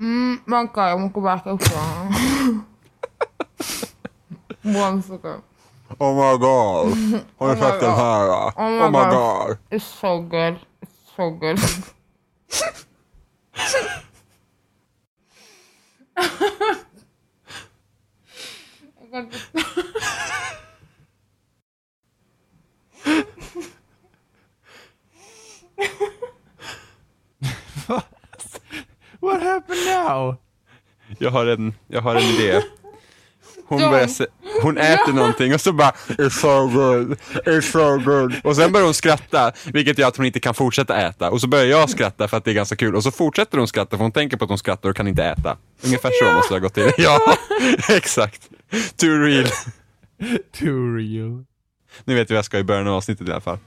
Mm, vänta, jag måste backa upp den. One second. Oh my god. Har Oh my sett den God. här? Oh my Oh my God. god. It's so good. It's so good. Jag What happened now? Jag har en, jag har en idé. Hon, Ja. börjar se, hon äter någonting och så bara It's so good, it's so good. Och sen börjar hon skratta, vilket gör att hon inte kan fortsätta äta. Och så börjar jag skratta för att det är ganska kul. Och så fortsätter hon skratta för hon tänker på att hon skrattar och kan inte äta. Ungefär så måste det ha gått till. Ja, exakt. Too real. Too real. Nu vet vi vad jag ska i början av avsnittet i alla fall.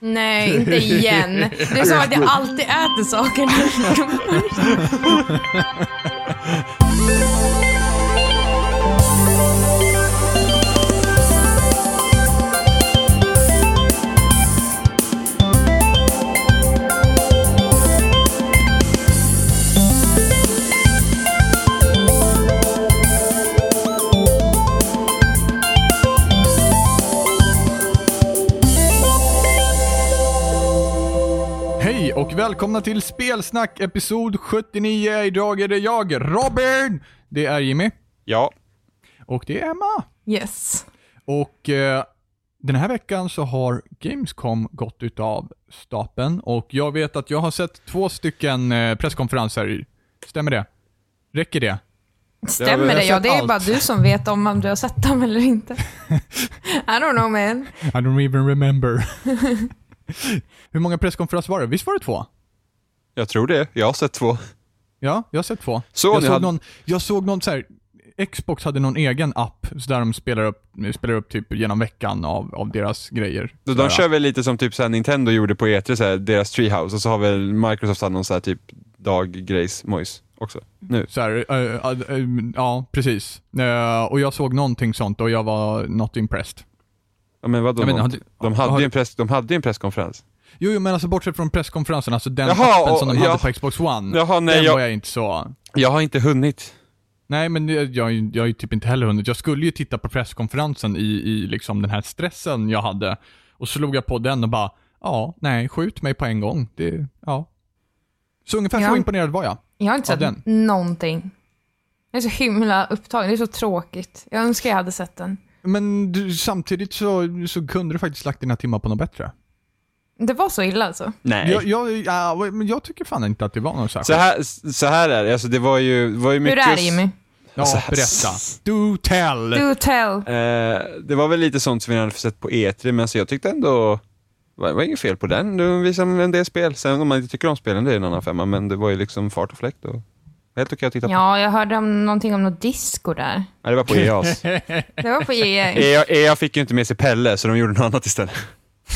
Nej, inte igen. Det är som att jag alltid äter saker. och välkomna till Spelsnack episod 79. Idag är det jag, Robin. Det är Jimmy. Ja, Och det är Emma. Yes. Och eh, den här veckan så har Gamescom gått utav stapeln och jag vet att jag har sett två stycken eh, presskonferenser. Stämmer det? Räcker det? Stämmer det? Ja, det är allt. bara du som vet om, om du har sett dem eller inte. I don't know man. I don't even remember. Hur många presskonferenser var det? Visst var det två? jag tror det. Jag har sett två. Ja, jag har sett två. Så, jag, såg hade- någon, jag såg någon så här. Xbox hade någon egen app så där de spelar upp, spelar upp typ genom veckan av, av deras grejer. De, de kör väl lite som typ så Nintendo gjorde på E3, så här, deras Treehouse, och så har väl Microsoft haft någon så här typ daggrejs-mojs också. Nu. Så här, eh, eh, eh, ja, precis. Och jag såg någonting sånt och jag var not impressed. Ja, men vadå? Vet inte, något? de, hade har- ju en press, de hade ju en presskonferens. Jo, jo, men alltså bortsett från presskonferensen, alltså den Jaha, appen som de ja. hade på Xbox One, Jaha, nej, den jag- var jag inte så... Jag har inte hunnit. Nej, men jag, jag, jag har ju typ inte heller hunnit. Jag skulle ju titta på presskonferensen i, i liksom den här stressen jag hade. Och slog jag på den och bara, ja, nej, skjut mig på en gång. Det, ja. Så ungefär Ja. så imponerad var jag. Jag har inte sett någonting. Jag är så himla upptagen. Det är så tråkigt. Jag önskar jag hade sett den. Men du, samtidigt så, så kunde du faktiskt lagt dina timmar på något bättre. Det var så illa alltså? Nej. Jag, jag, ja, men jag tycker fan inte att det var något så, särskilt. här, så här är det, alltså det var ju, var ju Hur mycket... är det Jimmy? Ja, så- berätta. Do tell! Do tell. Eh, det var väl lite sånt som vi hade sett på E3, men så jag tyckte ändå, det var inget fel på den. Du visade en del spel. Sen om man inte tycker om spelen, det är en annan femma, men det var ju liksom fart och fläkt och helt okej att titta på. Ja, jag hörde om någonting om något disco där. Nej, det var på EAs. Det var på E EA. EA, EA fick ju inte med sig Pelle, så de gjorde något annat istället.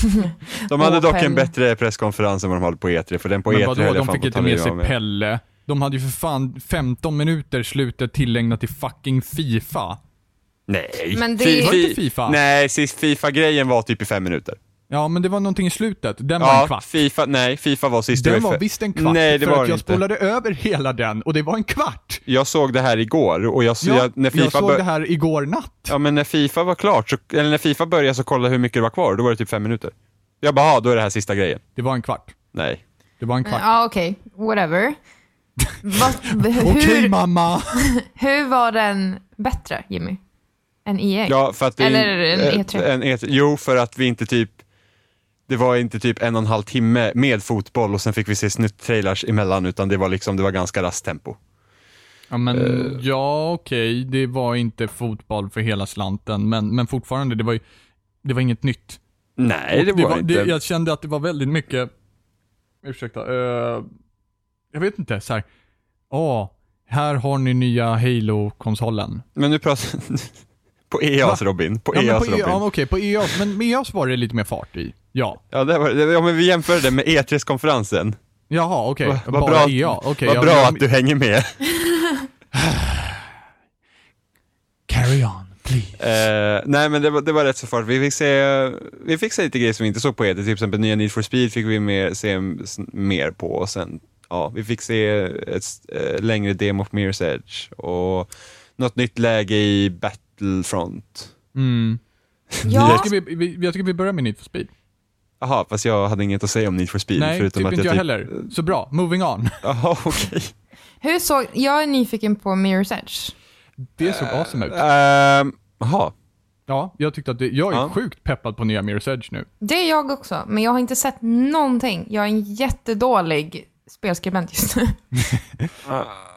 De hade Åh, dock en Pelle. bättre presskonferens än vad de hade på E3, för den på Men E3 vadå, höll jag de fan fick på att inte ta med livet sig av mig. Pelle. De hade ju för fan 15 minuter slutet tillägnat till fucking Fifa. Nej. Men det- Fi- Var det fi- inte FIFA? Nej, sist Fifa-grejen var typ i fem minuter. Ja, men det var någonting i slutet. Den var en Ja, kvart. Fifa, nej, Fifa var sist. Den det var visst en kvart, Nej, det för var att jag inte. spolade över hela den och det var en kvart. Jag såg det här igår och jag, Ja, jag, när jag Fifa såg bör- det här igår natt. Ja, men när Fifa var klart, så, eller när Fifa började så kollade jag hur mycket det var kvar, då var det typ fem minuter. Jag bara, "Ah, då är det här sista grejen. Det var en kvart. Nej. Det var en kvart. Ja, okej. Whatever. Vad- Okej hur, mamma! hur var den bättre, Jimmy? Än E EA? Ja, för att det, Eller en eh, E3. En E3. Jo, för att vi inte typ, det var inte typ en och en halv timme med fotboll och sen fick vi se snutt-trailers emellan, utan det var liksom, det var ganska raskt tempo. Ja, men Eh. ja, okej. Det var inte fotboll för hela slanten, men, men fortfarande, det var ju, det var inget nytt. Nej, Och det var, inte. Det, jag kände att det var väldigt mycket, ursäkta, eh, jag vet inte, så här. åh, här har ni nya Halo-konsolen. Men nu pratar på EAS Robin, på Ja, men EAS på, E- Robin. ja, okej, på EAS, men med EAS var det lite mer fart i. Ja. Ja, det var, ja, men vi jämförde det med E3-konferensen. Jaha, okej. Vad vad bra, EA. Okej, vad ja, bra jag- att du hänger med. Carry on, please. Eh, nej men det var, det var rätt så fart. Vi fick se, vi fick se lite grejer som vi inte såg på E3, till exempel nya Need for Speed fick vi mer, se mer på och sen, ja, vi fick se ett eh, längre demo på Mirror's Edge och något nytt läge i Battlefront. Mm. Ja. Jag, tycker vi, vi, jag tycker vi börjar med Need for Speed. Jaha, fast jag hade inget att säga om Need for Speed. Nej, förutom typ att inte jag typ- heller. Så bra, moving on. Jaha, okej. Hur såg, jag är nyfiken på Mirror's Edge. Det såg awesome ut. Ehm, Jaha, Ja, jag tyckte att det, jag är Ja. sjukt peppad på nya Mirror's Edge nu. Det är jag också, men jag har inte sett någonting. Jag är en jättedålig spelskribent just nu.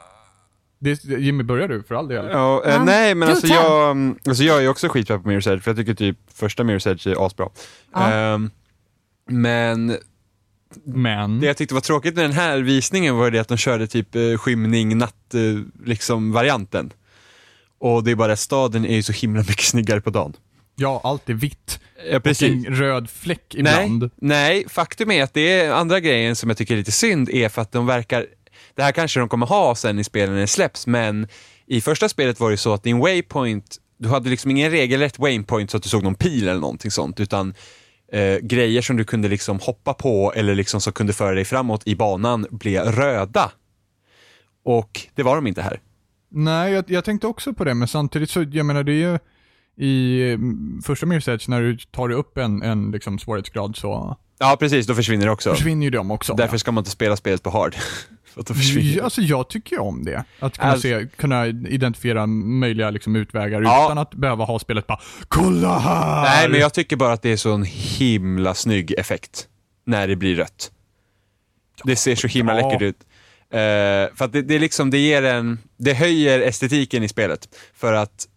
Det, Jimmy, börjar du för all del? Ja, eh, nej men alltså jag, mm, alltså jag är också skitpepp på Mirror's Edge, för jag tycker typ första Mirror's Edge är asbra. Ja. Ehm, men Men, det jag tyckte var tråkigt med den här visningen var det att de körde typ eh, skymning, natt, eh, liksom varianten. Och det är bara att staden är ju så himla mycket snyggare på dagen. ja, allt är vitt. Ja, Och en röd fläck ibland. Nej, nej, faktum är att det är andra grejen som jag tycker är lite synd är för att de verkar, det här kanske de kommer ha sen i spelen när det släpps, men i första spelet var det så att din waypoint, du hade liksom ingen regelrätt waypoint så att du såg någon pil eller någonting sånt, utan eh, grejer som du kunde liksom hoppa på eller liksom som kunde föra dig framåt i banan blev röda. Och det var de inte här. Nej, jag, jag tänkte också på det, men samtidigt så, jag menar det är ju i mm, första Mirror's Edge, när du tar upp en, en liksom svårighetsgrad så Ja, precis, då försvinner det också. försvinner ju de också. Därför ska man inte spela spelet på hard. för att försvinner Alltså jag tycker om det. Att kunna, Alltså- se, kunna identifiera möjliga liksom, utvägar Ja. utan att behöva ha spelet bara “Kolla här!” Nej, men jag tycker bara att det är så en himla snygg effekt när det blir rött. Det ser så himla Ja. läckert ut. Eh, för att det, det, liksom, det ger en, det höjer estetiken i spelet. För att,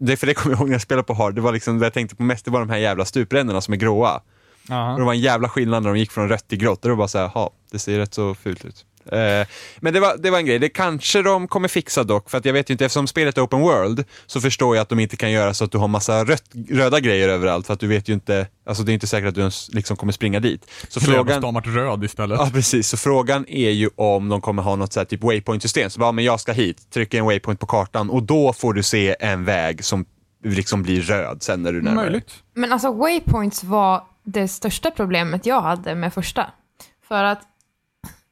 det, för det kommer jag ihåg när jag spelade på hard, det var liksom, det jag tänkte på mest, det var de här jävla stuprännorna som är gråa. Aha. Och det var en jävla skillnad när de gick från rött till grått. Och det var bara så här, ja, det ser rätt så fult ut. Eh, men det var, det var en grej, det kanske de kommer fixa dock, för att jag vet ju inte, eftersom spelet är open world så förstår jag att de inte kan göra så att du har massa rött, röda grejer överallt, för att du vet ju inte, alltså det är inte säkert att du ens liksom kommer springa dit. Så Frågan... frågan, stamat röd istället. ja precis, så frågan är ju om de kommer ha något så här typ waypoint-system, så bara, men jag ska hit, trycka en waypoint på kartan och då får du se en väg som liksom blir röd sen när du närmar dig. Men alltså waypoints var det största problemet jag hade med första. För att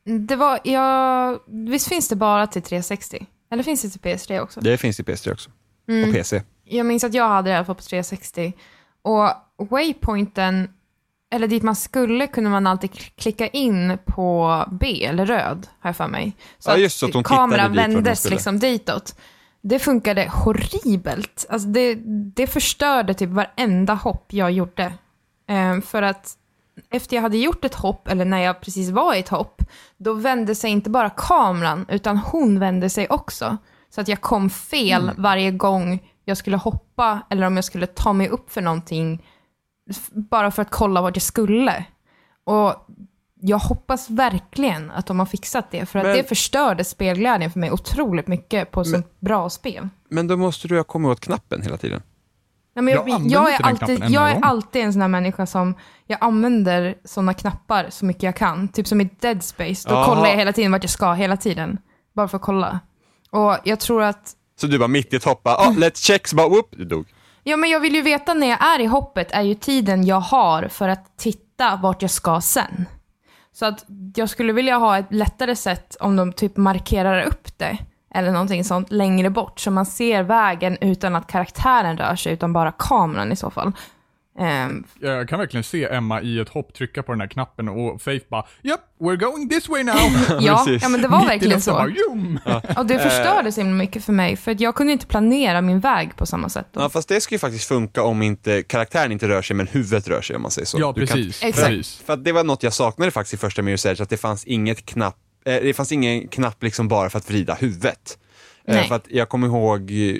det var, jag, visst finns det bara till 360? Eller finns det till PS3 också? Det finns i PS3 också, Mm. och PC. Jag minns att jag hade det i alla fall på 360. Och waypointen, eller dit man skulle, kunde man alltid kl- klicka in på B, eller röd, har jag för mig. Så Ja, just så att tittade kameran vändes liksom ditåt. Det funkade horribelt. Alltså det, det förstörde typ varenda hopp jag gjorde. Ehm, för att efter jag hade gjort ett hopp, eller när jag precis var i ett hopp, då vände sig inte bara kameran, utan hon vände sig också. Så att jag kom fel Mm. varje gång jag skulle hoppa, eller om jag skulle ta mig upp för någonting, bara för att kolla vart jag skulle. Och jag hoppas verkligen att de har fixat det, för att Men- det förstörde spelglädjen för mig otroligt mycket på ett sånt bra spel. Men då måste du ha kommit åt knappen hela tiden. Nej, men jag, Jag jag, är alltid, jag är gång. alltid en sån här människa som, jag använder såna knappar så mycket jag kan. Typ som i Dead Space, då Jaha. kollar jag hela tiden vart jag ska, hela tiden. Bara för att kolla. Och jag tror att, Så du bara mitt i ett hopp, bara, ah, let's check, så bara whoop, du dog. ja men jag vill ju veta när jag är i hoppet, är ju tiden jag har för att titta vart jag ska sen. Så att jag skulle vilja ha ett lättare sätt om de typ markerar upp det, eller någonting sånt längre bort, så man ser vägen utan att karaktären rör sig, utan bara kameran i så fall. Ehm, Jag kan verkligen se Emma i ett hopp trycka på den här knappen och Faith bara “Yep, we're going this way now”. Ja, Precis. ja men det var verkligen så. Och det förstörde så himla mycket för mig, för att jag kunde inte planera min väg på samma sätt. Då. Ja, fast det ska ju faktiskt funka om inte karaktären inte rör sig, men huvudet rör sig om man säger så. Ja, Du kan- precis. Exakt. precis. För att det var något jag saknade faktiskt i första Mirror's Edge, att det fanns inget knapp, eh, det fanns ingen knapp liksom bara för att vrida huvudet. Eh, Nej. för att jag kommer ihåg, eh,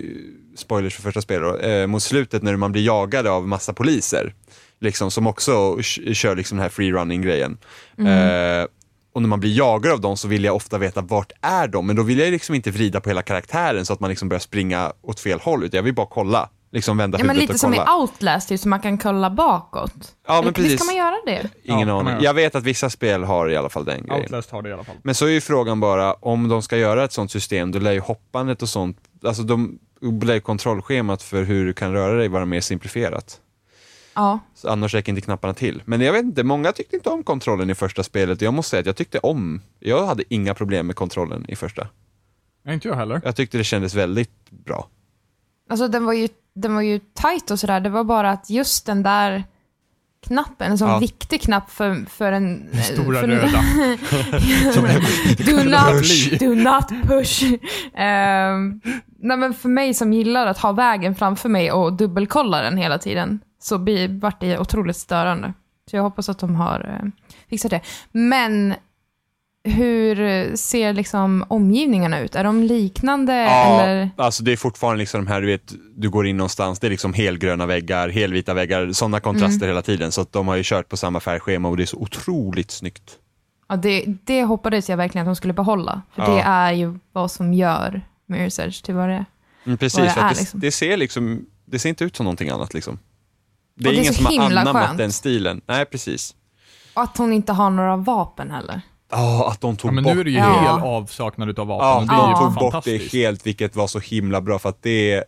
spoilers för första spelet då, eh, mot slutet när man blir jagad av massa poliser, liksom, som också kör liksom den här free-running-grejen. Eh, och när man blir jagad av dem så vill jag ofta veta vart är de, men då vill jag liksom inte vrida på hela karaktären så att man liksom börjar springa åt fel håll, utan jag vill bara kolla. Liksom vända Ja, men huvudet lite och som i kolla. Outlast, typ, så man kan kolla bakåt. Ja, men precis. Visst kan man göra det? Ingen Ja, aning. Jag vet att vissa spel har i alla fall den grejen. Outlast har det i alla fall. Men så är ju frågan bara, om de ska göra ett sånt system, då lär ju hoppandet och sånt, alltså de lär ju kontrollschemat för hur du kan röra dig vara mer simplifierat. Ja. Så annars räcker inte knapparna till. Men jag vet inte, många tyckte inte om kontrollen i första spelet. Jag måste säga att jag tyckte om, jag hade inga problem med kontrollen i första. Inte jag heller. Jag tyckte det kändes väldigt bra. Alltså den var ju, den var ju tight och sådär. Det var bara att just den där knappen, en sån Ja. viktig knapp för, för en... Den stora för röda. Do, not, Push. do not push. Ehm, nej men för mig som gillar att ha vägen framför mig och dubbelkolla den hela tiden, så vart det otroligt störande. Så jag hoppas att de har eh, fixat det. Men hur ser liksom omgivningarna ut? Är de liknande Ja, eller? alltså det är fortfarande liksom de här, du vet, du går in någonstans, det är liksom helgröna väggar, helvita väggar, sådana kontraster Mm. hela tiden. Så de har ju kört på samma färgschema och det är så otroligt snyggt. Ja, det, det hoppades jag verkligen att de skulle behålla. För Ja. det är ju vad som gör Mirror's Edge till vad det. Mm, precis, Vad det är, det, liksom. det ser liksom, det ser inte ut som någonting annat liksom. Det är, Och det är ingen som har anammat skönt. den stilen. Nej, precis. Och att hon inte har några vapen heller. Ja, att de tog Ja, men bort nu är det ju Ja. hel avsaknad av vapen. Ja, och det de är ju tog bort det helt, vilket var så himla bra för att det,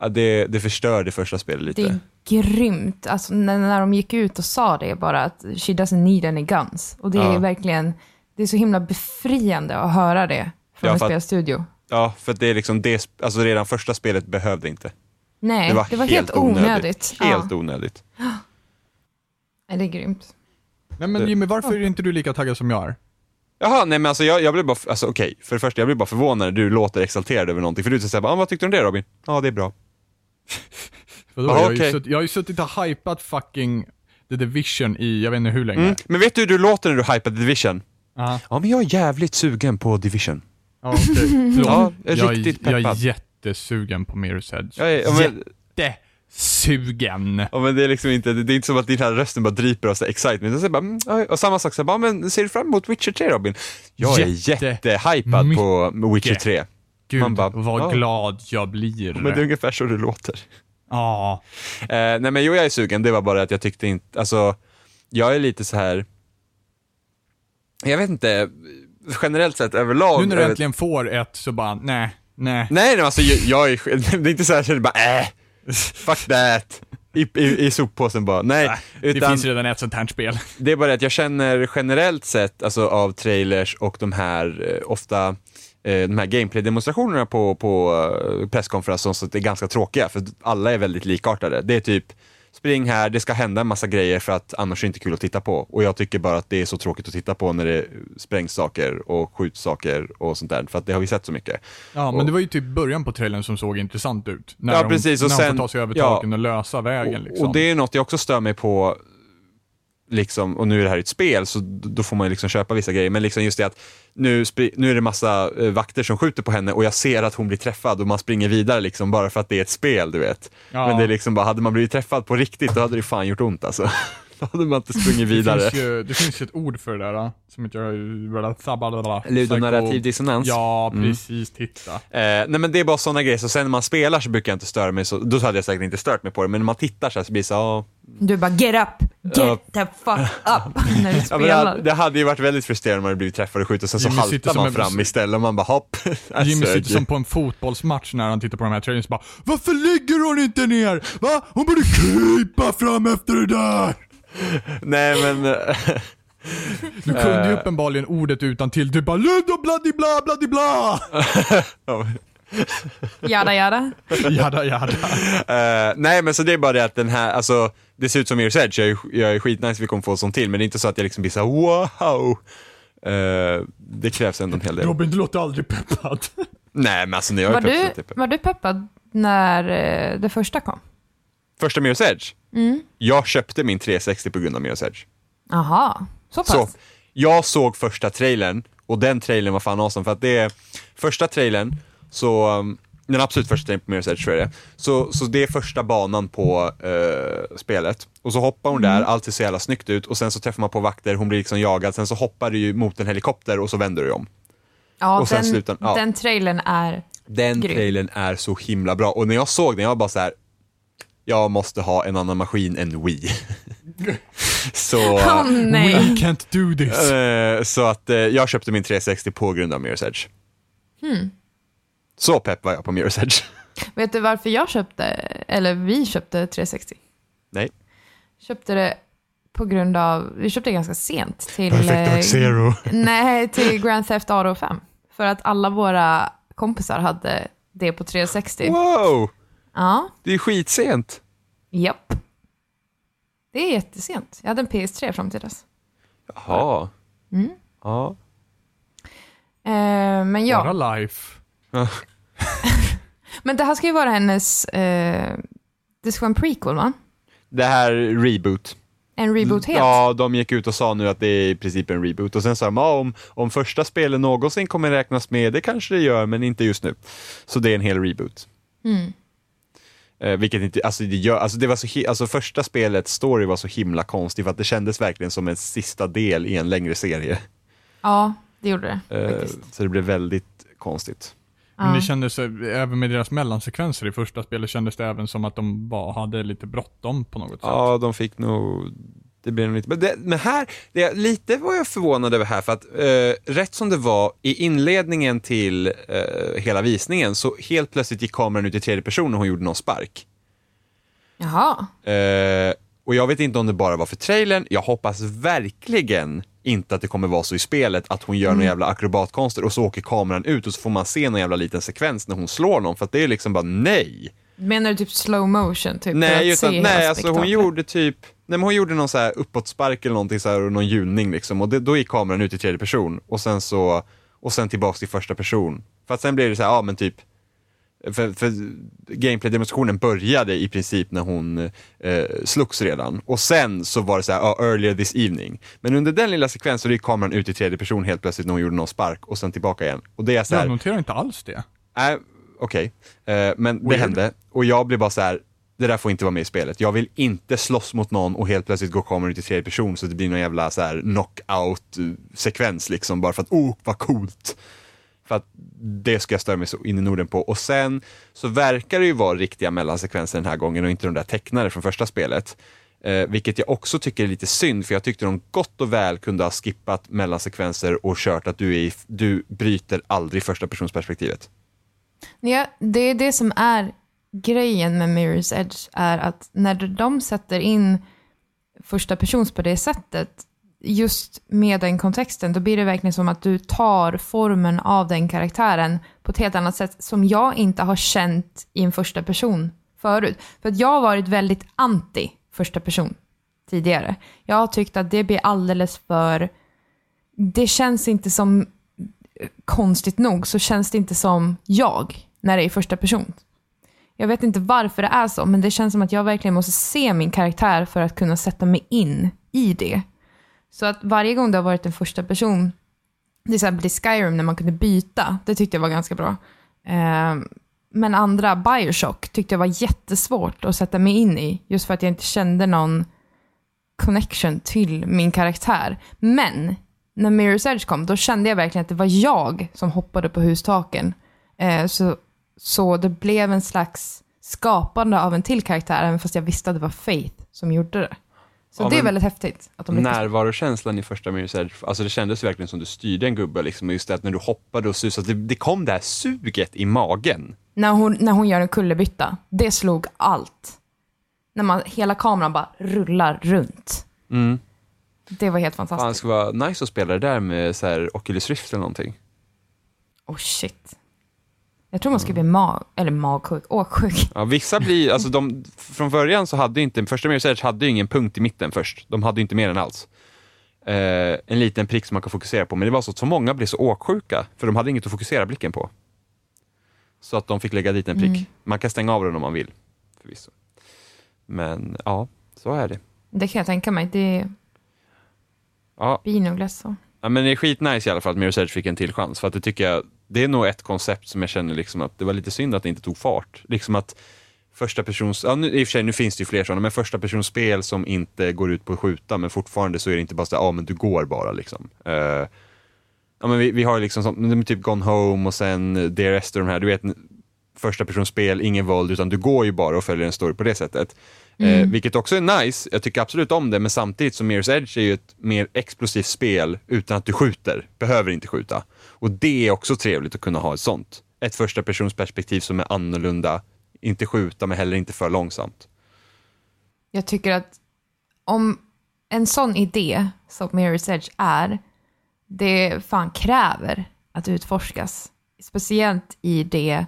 ja, det, det förstörde första spelet lite. Det är grymt. Alltså, när, när de gick ut och sa det bara att she doesn't need any guns. Och det Ja. är verkligen, det är så himla befriande att höra det från Ja, en spelstudio. Ja, för att det är liksom det, alltså redan första spelet behövde inte. Nej, Det var, helt, onödigt. Helt ja. onödigt. Nej, det är grymt. Nej men Jimmy, varför är inte du lika taggad som jag är? Jaha, nej men alltså jag, jag blev bara, alltså okej, för det första, jag blev bara förvånad när du låter exalterad över någonting, för du säger ah, vad tyckte du om det Robin? Ja, det är bra. Vadå? Ja, jag, okej. sutt, jag har ju suttit och hypat fucking The Division i, jag vet inte hur länge. Mm. Men vet du hur du låter när du hypar Division? Ja, Ja, men jag är jävligt sugen på Division. ja okej. Förlåt. Ja, jag är jag, riktigt jag är peppad. jättesugen på Mirror's Edge. Jag är, ja, men, Jättesugen. ja, men det är liksom inte, det är inte som att din här rösten bara dryper av så excitement. Och, så bara, mm, och samma sak, så bara, men ser du fram emot Witcher 3 Robin? Jag är Jätte- jättehypad på Witcher 3. Gud, Man bara, vad ja. glad jag blir. Men det är ungefär så du låter. Ja. Eh, nej men jo, jag är sugen, det var bara att jag tyckte inte, alltså, jag är lite så här. jag vet inte, generellt sett överlag. Nu när du äntligen får ett så bara, nej, nej. Nej, nej alltså jag, jag är, det är inte så här, jag känner bara äh, fuck that. I, i, i soppåsen bara, nej. Det utan finns redan ett sånt här spel. det är bara det att jag känner generellt sett, alltså av trailers och de här, eh, ofta, eh, de här gameplay-demonstrationerna på, på eh, presskonferenser, det är ganska tråkiga, för alla är väldigt likartade. Det är typ, spring här, det ska hända en massa grejer för att annars är det inte kul att titta på. Och jag tycker bara att det är så tråkigt att titta på när det sprängs saker och skjuts saker och sånt där, för att det har vi sett så mycket. Ja, men Och- det var ju typ början på trailern som såg intressant ut. När Ja, precis, och när sen- de får ta sig över ja. taken och lösa vägen liksom. Och det är något jag också stör mig på, liksom, och nu är det här ett spel, så då får man liksom köpa vissa grejer, men liksom just det att nu, nu är det massa eh, vakter som skjuter på henne och jag ser att hon blir träffad och man springer vidare liksom bara för att det är ett spel, du vet. Ja. Men det är liksom bara, hade man blivit träffad på riktigt, då hade det fan gjort ont alltså. Då hade man inte sprungit det, vidare. finns ju, det finns ju ett ord för det där, som inte jag... Ludonarrativ dissonans. Ja, Mm. precis. Titta. Eh, nej men det är bara sådana grejer, så sen när man spelar så brukar jag inte störa mig så, då hade jag säkert inte stört mig på det, men när man tittar så här så blir det så, ja, Du bara get up, get Ja. the fuck up när du Ja, men det, spelar. hade, det hade ju varit väldigt frustrerande om man hade blivit träffad och skjutit och sen så Jimmy haltar man en- fram istället och man bara hopp. Alltså, Jimmy sitter som på en fotbollsmatch när han tittar på de här trailern så bara Varför ligger hon inte ner? Va? Hon borde krypa fram efter det där! Nej men, eh, Du kunde ju Eh. uppenbarligen ordet utan till. Du bara Ludo bloody bla bloody bla! ja, Jada jada. Jada jada. eh, nej men så det är bara det att den här, alltså det ser ut som Mirror's Edge, jag är, jag är skitnice vi kommer få sånt till, men det är inte så att jag liksom blir såhär wow. Eh, det krävs ändå en hel del. Robin, du låter aldrig peppad. Nej men alltså när jag är Var peppad är du, jag peppad. var du peppad när det första kom? Första Mirror's Edge, Mm. jag köpte min 360 på grund av Mirror's Edge. Aha, så pass? Så, jag såg första trailern och den trailern var fan awesome för att det är första trailern så, um, den absolut första trailern på Mirror's Edge tror jag det så, så det är första banan på eh, spelet och så hoppar hon där, allt ser så jävla snyggt ut och sen så träffar man på vakter, hon blir liksom jagad, sen så hoppar du ju mot en helikopter och så vänder du om. ja, och sen den, slutar- ja. den trailern är... Den Grym. trailern är så himla bra och när jag såg den, jag var bara så här. Jag måste ha en annan maskin än Wii. så, Åh nej. We can't do this. Eh, så att eh, jag köpte min 360 på grund av Mirror's Edge. Hmm. Så pepp var jag på Mirror's Edge. Vet du varför jag köpte, eller vi köpte 360? Nej. köpte det på grund av, vi köpte det ganska sent till... Perfect eh, Dark Zero. Nej, till Grand Theft Auto 5. För att alla våra kompisar hade det på 360. Wow! Ja, Det är skitsent. japp. Det är jättesent. Jag hade en PS3 fram till dess. Jaha. Mm. Ja. Eh, men ja, Bara life. men det här ska ju vara hennes... Eh, det ska vara en prequel, va? Det här reboot. En reboot helt. Ja, de gick ut och sa nu att det är i princip en reboot och sen sa de ja, om, om första spelet någonsin kommer räknas med, det kanske det gör, men inte just nu. Så det är en hel reboot. Mm. Eh, vilket inte, alltså det, gör, alltså det var så, alltså första spelets story var så himla konstig för att det kändes verkligen som en sista del i en längre serie. Ja, det gjorde det. Eh, faktiskt. så det blev väldigt konstigt. Men det kändes, eh, även med deras mellansekvenser i första spelet, kändes det även som att de bara hade lite bråttom på något sätt. Ja, de fick nog... Det blev nog lite... Men, det, men här, det, lite var jag förvånad över här, för att eh, rätt som det var i inledningen till eh, hela visningen så helt plötsligt gick kameran ut i tredje person och hon gjorde någon spark. Jaha. Eh, och jag vet inte om det bara var för trailern, jag hoppas verkligen inte att det kommer vara så i spelet att hon gör några jävla akrobatkonster och så åker kameran ut och så får man se någon jävla liten sekvens när hon slår någon för att det är liksom bara nej. Menar du typ slow motion? Typ, Nej, att se utan, nej alltså hon gjorde typ, nej men hon gjorde någon så här uppåtspark eller någonting så här och någon hjulning liksom och det, då gick kameran ut i tredje person och sen så, och sen tillbaks till första person. För att sen blev det så här, ja men typ, för, för gameplay-demonstrationen började i princip när hon eh, slogs redan och sen så var det så här, ja, earlier this evening. Men under den lilla sekvensen så gick kameran ut i tredje person helt plötsligt när hon gjorde någon spark och sen tillbaka igen. Och det är så här, Jag noterar inte alls det. Nej, okej. Eh, men det Weird. hände och jag blev bara så här. det där får inte vara med i spelet. Jag vill inte slåss mot någon och helt plötsligt gå kameran ut i tredje person så det blir någon jävla så här knockout-sekvens liksom bara för att, oh vad coolt. För att det ska jag störa mig så in i Norden på. Och sen så verkar det ju vara riktiga mellansekvenser den här gången och inte de där tecknade från första spelet. Eh, vilket jag också tycker är lite synd, för jag tyckte de gott och väl kunde ha skippat mellansekvenser och kört att du, är du bryter aldrig första personsperspektivet. Ja, det är det som är grejen med Mirror's Edge, är att när de sätter in första persons på det sättet, just med den kontexten, då blir det verkligen som att du tar formen av den karaktären på ett helt annat sätt som jag inte har känt i en första person förut. För att jag har varit väldigt anti första person tidigare. Jag har tyckt att det blir alldeles för... Det känns inte som konstigt nog så känns det inte som jag när det är i första person. Jag vet inte varför det är så, men det känns som att jag verkligen måste se min karaktär för att kunna sätta mig in i det. Så att varje gång det har varit en första person, till exempel i Skyrim när man kunde byta, det tyckte jag var ganska bra. Ehm, men andra, Bioshock, tyckte jag var jättesvårt att sätta mig in i, just för att jag inte kände någon connection till min karaktär. Men när Mirror's Edge kom, då kände jag verkligen att det var jag som hoppade på hustaken. Eh, så, så det blev en slags skapande av en till karaktär, även fast jag visste att det var Faith som gjorde det. Så Ja, det är väldigt häftigt att de lyckas. Närvarokänslan i första Mirror's Edge, alltså det kändes verkligen som du styrde en gubbe liksom, just det att när du hoppade och susade, det, det kom det här suget i magen. När hon, när hon gör en kullerbytta, det slog allt. När man, hela kameran bara rullar runt. Mm. Det var helt Fan, fantastiskt. skulle vara nice att spela det där med så här Oculus Rift eller någonting. Oh shit. Jag tror man skulle bli mag, eller magsjuk, åksjuk. Ja, vissa blir, alltså de, från början så hade inte, första Mirror's Edge hade ju ingen punkt i mitten först. De hade ju inte mer än alls. Eh, en liten prick som man kan fokusera på, men det var så att så många blev så åksjuka, för de hade inget att fokusera blicken på. Så att de fick lägga dit en prick. Mm. Man kan stänga av den om man vill, förvisso. Men ja, så är det. Det kan jag tänka mig. Det Ja, blir nog så. Ja, men det är skitnice i alla fall att Mirror's Edge fick en till chans. För att det tycker jag, det är nog ett koncept som jag känner liksom att det var lite synd att det inte tog fart. Liksom att första persons, ja, nu, i och för sig nu finns det ju fler sådana, men första persons spel som inte går ut på att skjuta, men fortfarande så är det inte bara så ja men du går bara liksom. Eh, ja men vi, vi har ju liksom som, typ Gone Home och sen Dear Esther och de här, du vet första persons spel, ingen våld, utan du går ju bara och följer en story på det sättet. Eh, vilket också är nice, jag tycker absolut om det, men samtidigt så Mirror's Edge är ju ett mer explosivt spel utan att du skjuter, behöver inte skjuta. Och det är också trevligt att kunna ha ett sånt. Ett första persons perspektiv som är annorlunda, inte skjuta men heller inte för långsamt. Jag tycker att om en sån idé som Mirror's Edge är, det fan kräver att utforskas. Speciellt i det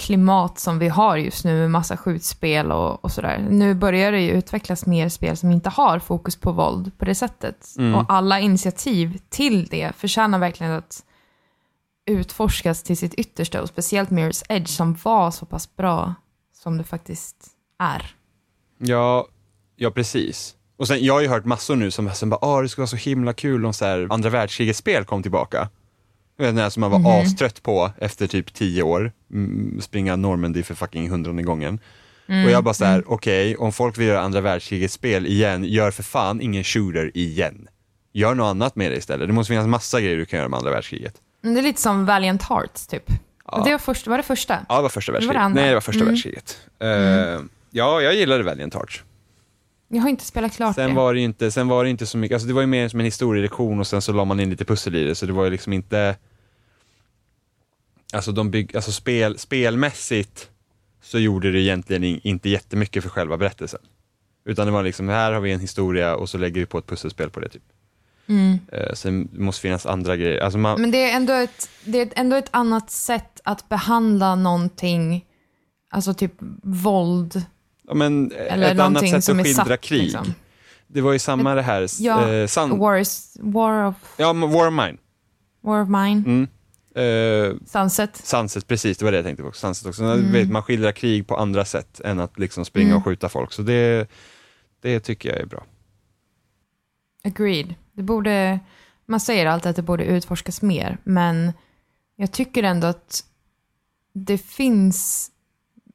klimat som vi har just nu med massa skjutspel och, och sådär. Nu börjar det ju utvecklas mer spel som inte har fokus på våld på det sättet. Och alla initiativ till det förtjänar verkligen att utforskas till sitt yttersta och speciellt Mirror's Edge som var så pass bra som det faktiskt är. Ja, ja precis. Och sen, jag har ju hört massor nu som, som bara, ah, det skulle vara så himla kul om så här, andra världskrigets spel kom tillbaka. Den här som man var astrött på efter typ tio år, mm, springa Normandy för fucking hundrade gången. och jag bara så här, okej, om folk vill göra andra världskrigets spel igen, gör för fan ingen shooter igen. Gör något annat med det istället. Det måste finnas massa grejer du kan göra med andra världskriget. Det är lite som Valiant Hearts typ. Det var, först, var det första? Ja, det var första Det var det världskriget. Nej, det var första Mm. världskriget. Eh, ja, jag gillade Valiant Hearts. Jag har inte spelat klart Sen det. var det inte, sen var det inte så mycket, alltså det var ju mer som en historielektion och sen så la man in lite pussel i det, så det var ju liksom inte Alltså de bygg, alltså spel, spelmässigt så gjorde det egentligen in- inte jättemycket för själva berättelsen. Utan det var liksom, här har vi en historia och så lägger vi på ett pusselspel på det typ. Eh, sen måste finnas andra grejer, alltså man, Men det är, ändå ett, det är ändå ett annat sätt att behandla någonting, alltså typ våld, ja, men eller ett annat sätt som att skildra satt. krig. Liksom. Det var ju samma det här, Ja, eh, War, is, War, of, ja War of Mine. War of Mine, Mm. Eh, Sunset. Sunset, precis, det var det jag tänkte på. Sunset också. Mm. Vet, man skildrar krig på andra sätt än att liksom springa och skjuta folk. Så det, det tycker jag är bra. Agreed. Det borde, man säger alltid att det borde utforskas mer, men jag tycker ändå att det finns,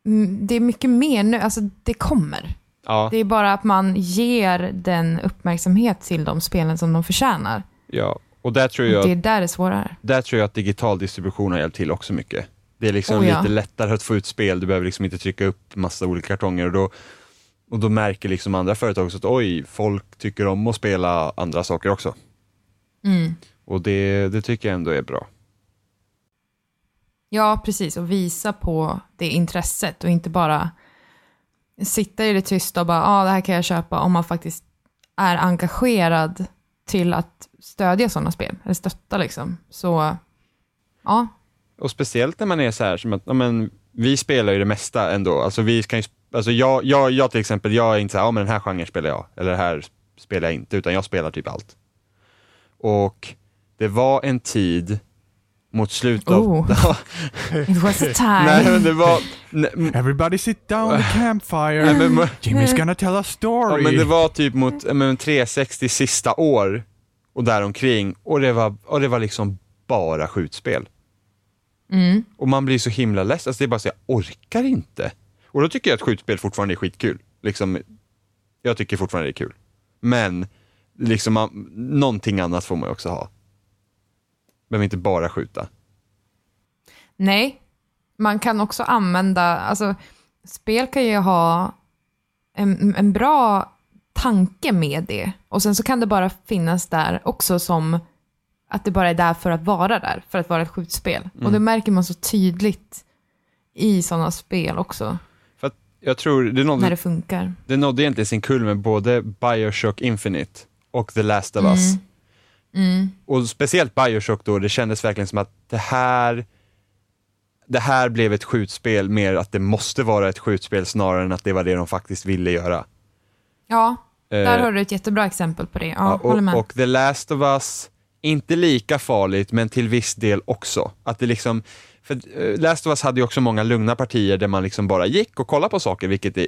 mm, det är mycket mer nu, alltså det kommer. Ja, Det är bara att man ger den uppmärksamhet till de spelen som de förtjänar. ja. Och där tror, jag, Det är där det är. där tror jag att digital distribution har hjälpt till också mycket. Det är liksom Oh ja. lite lättare att få ut spel, du behöver liksom inte trycka upp massa olika kartonger och då, och då märker liksom andra företag också att oj, folk tycker om att spela andra saker också. Mm. Och det, det tycker jag ändå är bra. Ja, precis. Och visa på det intresset och inte bara sitta i det tysta och bara, ja, ah, det här kan jag köpa om man faktiskt är engagerad till att stödja sådana spel, eller stötta liksom. Så, ja, Och speciellt när man är så här som att, ja, men, vi spelar ju det mesta ändå. Alltså vi kan ju, alltså jag, jag, jag till exempel, jag är inte så här, ja men den här genren spelar jag, eller det här spelar jag inte, utan jag spelar typ allt. Och det var en tid mot slutet av... Oh. it was a time. Nej men det var... Nej, m- Everybody sit down the campfire. nej, men, Jimmy's gonna tell a ja, story. men det var typ mot ja, men 360 sista år och däromkring och det var, och det var liksom bara skjutspel. Mm. Och man blir så himla less, alltså det är bara så jag orkar inte. Och då tycker jag att skjutspel fortfarande är skitkul. Liksom, jag tycker fortfarande det är kul. Men, liksom, man, någonting annat får man ju också ha. Behöver inte bara skjuta. Nej, man kan också använda, alltså spel kan ju ha en, en bra tanke med det. Och sen så kan det bara finnas där också som att det bara är där för att vara där, för att vara ett skjutspel. Och det märker man så tydligt i sådana spel också, För att jag tror, det när nådde, det funkar. det nådde egentligen sin kull med både Bioshock Infinite och The Last of Us. Och speciellt Bioshock då, det kändes verkligen som att det här det här blev ett skjutspel mer att det måste vara ett skjutspel snarare än att det var det de faktiskt ville göra. Ja, där Eh, har du ett jättebra exempel på det. Ja, Ja, håller med. och, och The Last of Us, inte lika farligt, men till viss del också. Att det liksom, för eh, Last of Us hade ju också många lugna partier där man liksom bara gick och kollade på saker, vilket, är,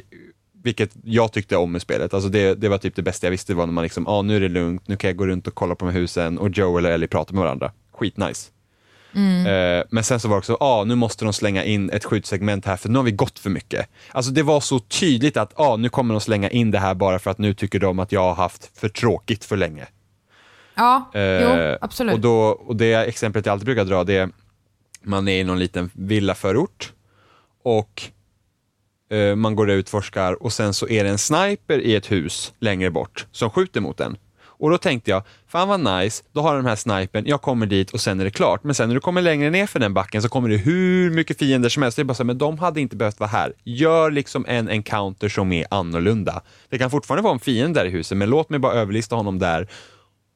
vilket jag tyckte om med spelet. Alltså det, det var typ det bästa jag visste, var när man liksom, ah, nu är det lugnt, nu kan jag gå runt och kolla på de här husen och Joe eller Ellie pratar med varandra. Skitnice. Eh, men sen så var det också, ah, nu måste de slänga in ett skjutsegment här för nu har vi gått för mycket. Alltså det var så tydligt att, ah, nu kommer de slänga in det här bara för att nu tycker de att jag har haft för tråkigt för länge. Ja, Eh, jo, absolut. Och, då, och det exemplet jag alltid brukar dra, det är man är i någon liten villaförort och eh, man går ut och utforskar och sen så är det en sniper i ett hus längre bort som skjuter mot en. Och då tänkte jag, fan vad nice, då har jag den här snipen, jag kommer dit och sen är det klart. Men sen när du kommer längre ner för den backen så kommer det hur mycket fiender som helst. Det är bara så här, men de hade inte behövt vara här. Gör liksom en encounter som är annorlunda. Det kan fortfarande vara en fiende där i huset, men låt mig bara överlista honom där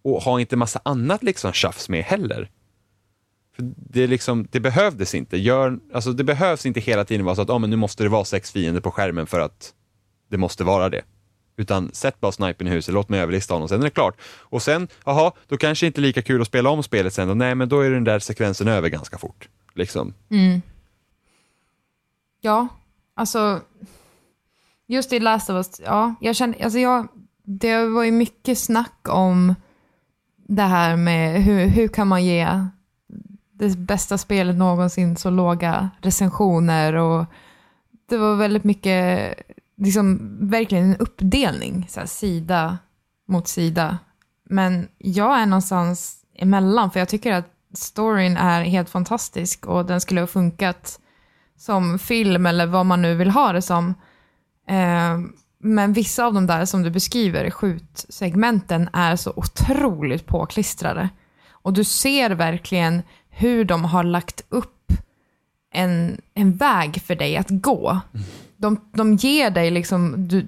och ha inte massa annat liksom tjafs med heller. Det, liksom, det behövdes inte. Gör, alltså det behövs inte hela tiden vara så att oh, men nu måste det vara sex fiender på skärmen för att det måste vara det. Utan sätt bara snipen i huset, låt mig överlista honom, sen är det klart. Och sen, jaha, då kanske inte lika kul att spela om spelet sen. Då, nej, men då är den där sekvensen över ganska fort. Liksom. Mm. Ja, alltså just i Last of Us, ja, jag kände, alltså jag, det var ju mycket snack om det här med hur, hur kan man ge det bästa spelet någonsin så låga recensioner och det var väldigt mycket, liksom verkligen en uppdelning, så här, sida mot sida. Men jag är någonstans emellan, för jag tycker att storyn är helt fantastisk och den skulle ha funkat som film eller vad man nu vill ha det som. Eh, men vissa av de där som du beskriver, skjutsegmenten, är så otroligt påklistrade. Och du ser verkligen hur de har lagt upp en, en väg för dig att gå. De, de ger dig liksom, du,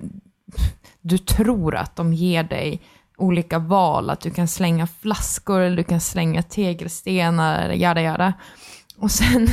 du tror att de ger dig olika val, att du kan slänga flaskor eller du kan slänga tegelstenar, jada jada. Och sen,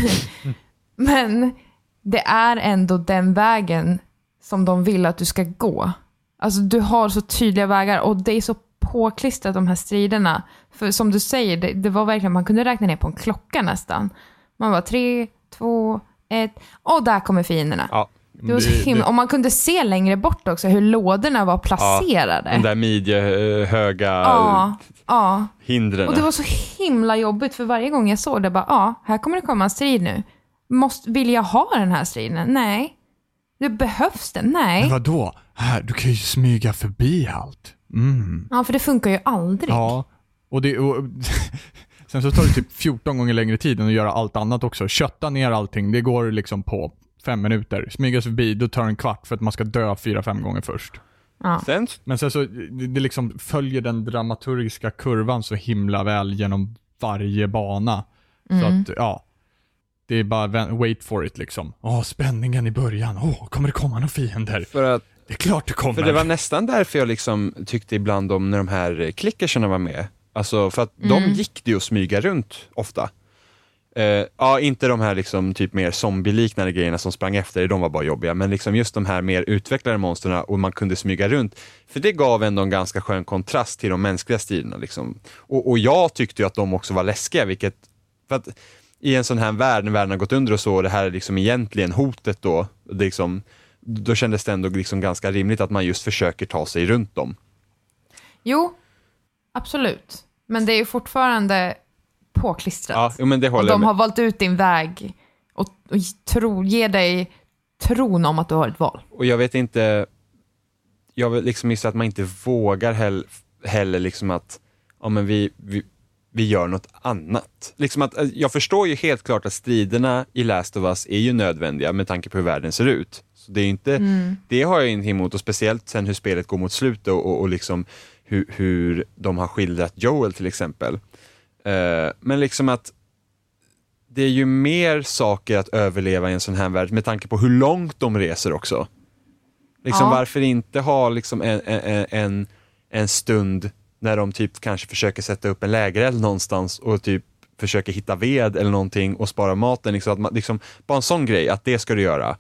men det är ändå den vägen som de vill att du ska gå. Alltså du har så tydliga vägar och det är så påklistrat de här striderna. För som du säger, det, det var verkligen, man kunde räkna ner på en klocka nästan. Man var tre, två, ett, och där kommer fienderna. Ja, Det var så himla, och man kunde se längre bort också hur lådorna var placerade. de där midjehöga ja, ja. hindren. Och det var så himla jobbigt för varje gång jag såg det bara, ja, här kommer det komma en strid nu. Måste, vill jag ha den här striden? Nej. Det behövs den? Nej. Men vadå? Här, du kan ju smyga förbi allt. Mm. Ja, för det funkar ju aldrig. Ja, och det... Och, sen så tar det typ 14 gånger längre tid än att göra allt annat också. Kötta ner allting, det går liksom på fem minuter. Smyga sig förbi, då tar det en kvart för att man ska dö fyra, fem gånger först. Ja. Sen, Men sen så, det, det liksom följer den dramaturgiska kurvan så himla väl genom varje bana. Så att, ja. Det är bara wait for it liksom. Åh, spänningen i början. Åh, kommer det komma några fiender? för att Det är klart det kommer. För det var nästan därför jag liksom tyckte ibland om när de här klickerserna var med. Alltså för att de gick det ju att smyga runt ofta. Eh, ja, inte de här liksom typ mer zombie-liknande grejerna som sprang efter, de var bara jobbiga, men liksom just de här mer utvecklade monstren och man kunde smyga runt. För det gav ändå en ganska skön kontrast till de mänskliga striderna. Liksom. Och, och jag tyckte ju att de också var läskiga, vilket, för att i en sån här värld, när världen har gått under och så, och det här är liksom egentligen hotet då, det liksom, då kändes det ändå liksom ganska rimligt att man just försöker ta sig runt dem. Jo, absolut. Men det är ju fortfarande påklistrat. Ja, jo, men det och håller jag de har valt ut din väg och, och tro, ger dig tron om att du har ett val. Och jag vet inte, jag vill liksom gissa att man inte vågar heller, heller liksom att, ja men vi, vi, vi gör något annat. Liksom att, eh, jag förstår ju helt klart att striderna i Last of Us är ju nödvändiga med tanke på hur världen ser ut. Så det, är inte, det har jag ingenting emot och speciellt sen hur spelet går mot slutet och, och, och liksom hur, hur de har skildrat Joel till exempel. Eh, men liksom att det är ju mer saker att överleva i en sån här värld med tanke på hur långt de reser också. Liksom Ja. varför inte ha liksom en, en, en, en stund när de typ kanske försöker sätta upp en lägereld någonstans och typ försöker hitta ved eller någonting och spara maten. Liksom, att man, liksom, bara en sån grej, att det ska du göra.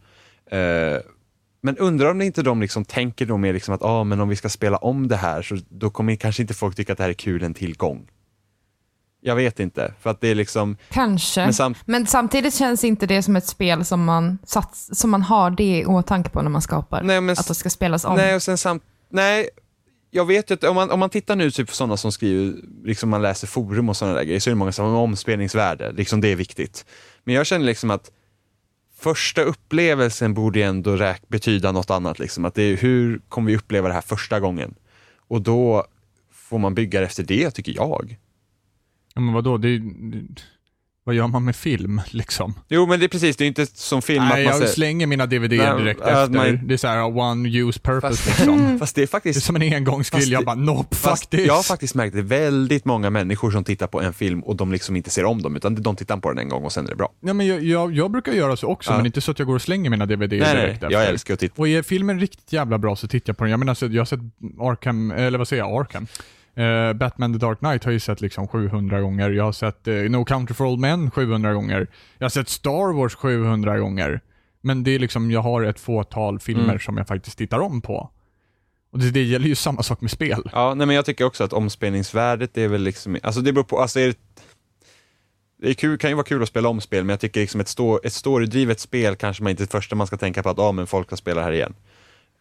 Eh, men undrar om det inte de liksom tänker då mer liksom att ah, men om vi ska spela om det här så då kommer kanske inte folk tycka att det här är kul en tillgång. Jag vet inte, för att det är liksom, Kanske. Men Men, samt- samtidigt känns inte det som ett spel som man, sats, som man har det i åtanke på när man skapar. Nej, men att det ska spelas om. Nej, och sen samt, nej, jag vet ju att om man, om man tittar nu typ på sådana som skriver, liksom man läser forum och sådana där grejer, så är det många som har omspelningsvärde, liksom det är viktigt. Men jag känner liksom att första upplevelsen borde ju ändå räk- betyda något annat, liksom. att det är hur kommer vi uppleva det här första gången? Och då får man bygga efter det, tycker jag. Ja, men vadå, det är, vad gör man med film, liksom? Jo men det är precis, det är inte som film Nej, att man jag säger... slänger mina DVD direkt efter. man- Det är så här one use purpose Fast- liksom. Fast det är Det är faktiskt... som en engångsgrill, jag bara nope, Fast this. jag har faktiskt märkt att det väldigt många människor som tittar på en film och de liksom inte ser om dem, utan de tittar på den en gång och sen är det bra. Ja, men jag, jag, jag brukar göra så också, Ja. men inte så att jag går och slänger mina DVD Nej, nej, direkt jag efter. älskar att titta. Och är filmen riktigt jävla bra så tittar jag på den. Jag menar, så jag har sett Arkham, eller vad säger jag, Arkham? Eh, Batman the Dark Knight har jag ju sett liksom 700 gånger. Jag har sett eh, No Country for Old Men 700 gånger. Jag har sett Star Wars 700 gånger. Men det är liksom, jag har ett fåtal filmer Mm. som jag faktiskt tittar om på. Och det, det gäller ju samma sak med spel. Ja, nej men jag tycker också att omspelningsvärdet är väl liksom, alltså det beror på, alltså är det, det är kul, kan ju vara kul att spela om spel, men jag tycker liksom ett, stå, ett storydrivet spel kanske man inte är det första man ska tänka på att, ja ah, men folk ska spela här igen.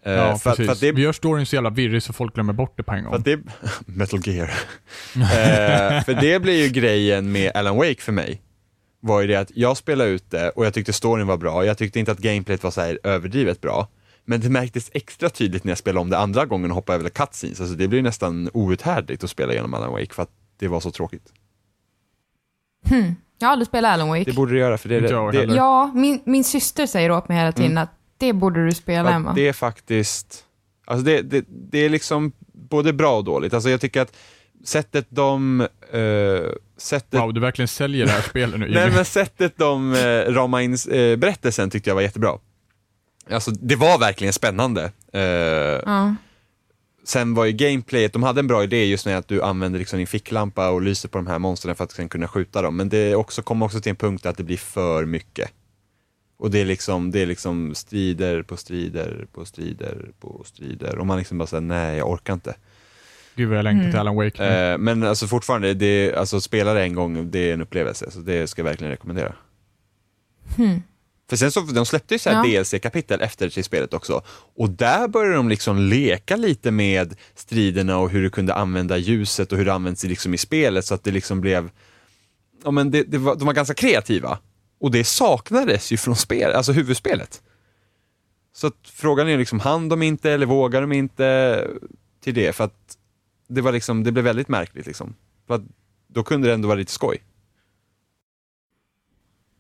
Eh, Ja, för, precis. för att det, Vi gör storyn så jävla virrig så folk glömmer bort det på en gång. det, Metal Gear. eh, för det blir ju grejen med Alan Wake för mig. Var ju det att jag spelade ut det och jag tyckte storyn var bra, jag tyckte inte att gameplayet var så här överdrivet bra. Men det märktes extra tydligt när jag spelade om det andra gången och hoppade över cutscenes. Alltså det blir nästan outhärdligt att spela igenom Alan Wake för att det var så tråkigt. Hmm. Jag har aldrig spelat Alan Wake. Det borde du göra för det det, heller. Ja, min, min syster säger åt mig hela tiden att det borde du spela, Ja, Emma. det är faktiskt, alltså det, det, det är liksom både bra och dåligt. Alltså jag tycker att sättet de, eh, sättet, Wow, du verkligen säljer det här spelet nu nej men sättet de eh, ramade in eh, berättelsen tyckte jag var jättebra. Alltså det var verkligen spännande. Ja. sen var ju gameplayet, de hade en bra idé just med att du använder liksom din ficklampa och lyser på de här monstren för att sen kunna skjuta dem. Men det också, kommer också till en punkt att det blir för mycket. Och det är liksom, det är liksom strider på strider på strider på strider. Och man liksom bara säger nej jag orkar inte. Gud vad jag längtar Mm. till Alan Wake. Eh, men alltså fortfarande, det, alltså spela det en gång, det är en upplevelse. Så det ska jag verkligen rekommendera. Hmm. För sen så, de släppte ju så här Ja. DLC-kapitel efter till spelet också. Och där började de liksom leka lite med striderna och hur du kunde använda ljuset och hur det används liksom i spelet så att det liksom blev, ja men det, det var, de var ganska kreativa. Och det saknades ju från spel, alltså huvudspelet. Så frågan är liksom, hann de inte eller vågar de inte till det? För att det var liksom, det blev väldigt märkligt liksom. För att då kunde det ändå vara lite skoj.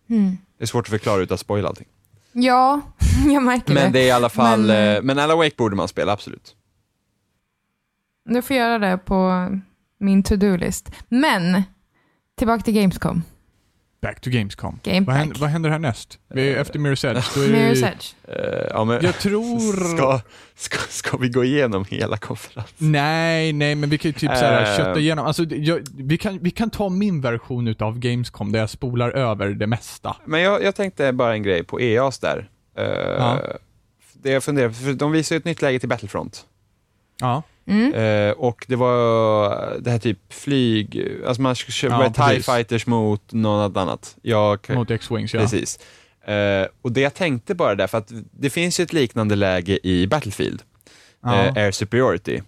Hmm. Det är svårt att förklara utan att spoila allting. Ja, jag märker Men det är i alla fall, Men, men, eh, men Alan Wake borde man spela, absolut. Du får göra det på min to-do-list. Men, tillbaka till Gamescom. Back to Gamescom. Game Vad händer, vad händer härnäst? Vi är efter Mirror's Edge. Då är Mirror's vi, Edge. Eh, ja, men, jag tror... ska, ska, ska vi gå igenom hela konferensen? Nej, nej, men vi kan ju typ såhär Eh. kötta igenom. Alltså, jag, vi, kan, vi kan ta min version utav Gamescom där jag spolar över det mesta. Men jag, jag tänkte bara en grej på EAs där. Eh, Ja. Det jag funderar för de visar ju ett nytt läge till Battlefront. Ja. Mm. Eh, och det var det här typ flyg, alltså man kör Ja, TIE fighters mot något annat. Jag, Mot X-Wings, ja. Precis. Eh, och det jag tänkte bara där, för att det finns ju ett liknande läge i Battlefield, Ja. eh, Air Superiority,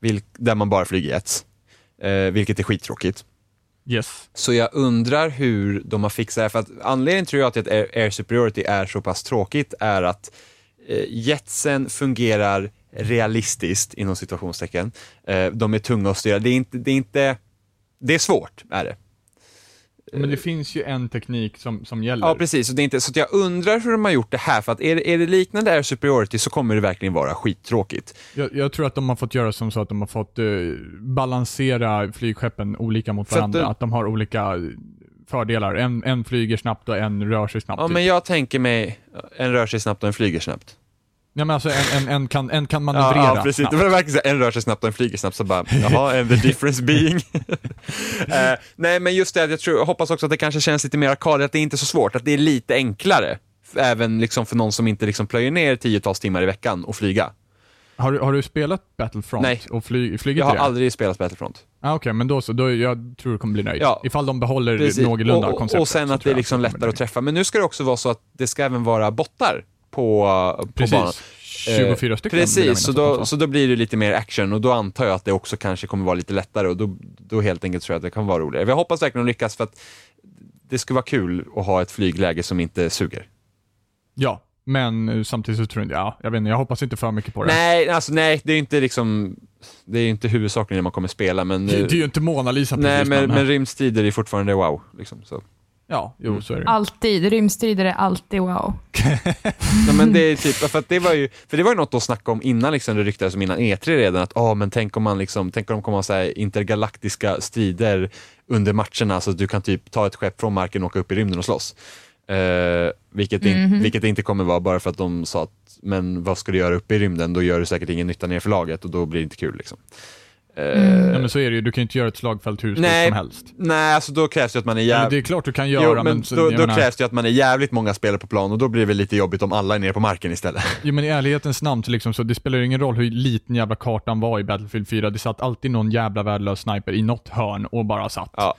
vilk, där man bara flyger jets, eh, vilket är skittråkigt. Yes. Så jag undrar hur de har fixat det här, för att anledningen tror jag till att Air, Air Superiority är så pass tråkigt är att eh, jetsen fungerar realistiskt, inom situationstecken. Eh, de är tunga att styra. Det är inte, det är inte, det är svårt, är det. Men det finns ju en teknik som, som gäller. Ja, precis. Och det är inte, så jag undrar hur de har gjort det här, för att är det, är det liknande Air Superiority så kommer det verkligen vara skittråkigt. Jag, jag tror att de har fått göra som så att de har fått eh, balansera flygskeppen olika mot För att varandra. det- Att de har olika fördelar. En, en flyger snabbt och en rör sig snabbt. Ja, typ. men jag tänker mig, en rör sig snabbt och en flyger snabbt. Ja, men alltså en, en, en, kan, en kan manövrera Ja, ja precis. snabbt. Det var verkligen så en rör sig snabbt och en flyger snabbt, så bara, jaha, and the difference being. Eh, nej, men just det, jag, tror, jag hoppas också att det kanske känns lite mer arkadigt, att det inte är så svårt, att det är lite enklare. Även liksom för någon som inte liksom plöjer ner tiotals timmar i veckan och flyga. Har, du- har du spelat Battlefront Nej. och fly, flugit Jag har det? aldrig spelat Battlefront. Ah, Okej, men då så. Då, jag tror du kommer bli nöjd. Ja. Ifall de behåller Precis. någorlunda och, konceptet. och sen att det är liksom lättare att träffa. Men nu ska det också vara så att det ska även vara bottar på, på nöjd. banan. Precis. 24 stycken. vill jag Precis, så då, så då blir det lite mer action och då antar jag att det också kanske kommer vara lite lättare och då, då helt enkelt tror jag att det kan vara roligare. Jag hoppas verkligen att de lyckas för att det skulle vara kul att ha ett flygläge som inte suger. Ja, men eh, samtidigt så tror jag inte, ja, jag vet inte, jag hoppas inte för mycket på det. Nej, alltså nej, det är inte liksom, det är inte huvudsakligen när man kommer spela men... Det, det är ju inte Mona Lisa nej, precis, men, men rymdstrider är fortfarande wow. Liksom, så. Ja, jo så är det. Alltid. Rymdstrider är alltid wow. Nej, men det är typ, för att det var ju, för det var ju något att snacka om innan liksom, det ryktades om innan E3 redan, att ah, men tänk om man liksom, tänk om de kommer ha så här intergalaktiska strider under matcherna, så att du kan typ ta ett skepp från marken och åka upp i rymden och slåss. Eh, vilket, in, Mhm. vilket det inte kommer vara bara för att de sa att, men vad ska du göra uppe i rymden? Då gör du säkert ingen nytta ner för laget och då blir det inte kul. Liksom. Eh, Ja, men så är det ju, du kan ju inte göra ett slagfält hur stort som helst. Nej, alltså då krävs det att man är jävligt det är klart du kan göra, Jo, men, men så, då, då menar, krävs det att man är jävligt många spelare på plan och då blir det lite jobbigt om alla är nere på marken istället. Jo men i ärlighetens namn, så, liksom, så det spelar ju ingen roll hur liten jävla kartan var i Battlefield 4. Det satt alltid någon jävla värdelös sniper i något hörn och bara satt. Ja.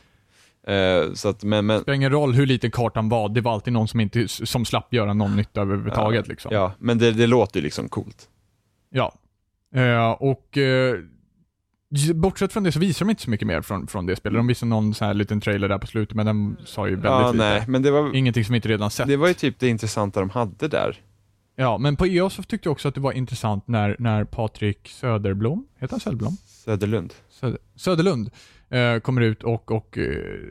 Eh, så att, men, men, Det spelar ingen roll hur liten kartan var, det var alltid någon som, inte, som slapp göra någon nytta överhuvudtaget. Liksom. ja, men det, det låter ju liksom coolt. Ja. Eh, och j- bortsett från det så visar de inte så mycket mer från, från det spelet. De visade någon sån här liten trailer där på slutet, men den sa ju väldigt Ja, lite. nej, men det var, Ingenting som vi inte redan sett. det var ju typ det intressanta de hade där. Ja, men på EA så tyckte jag också att det var intressant när, när Patrik Söderblom, heter han Söderblom? Söderlund. Söder, Söderlund eh, kommer ut och, och eh,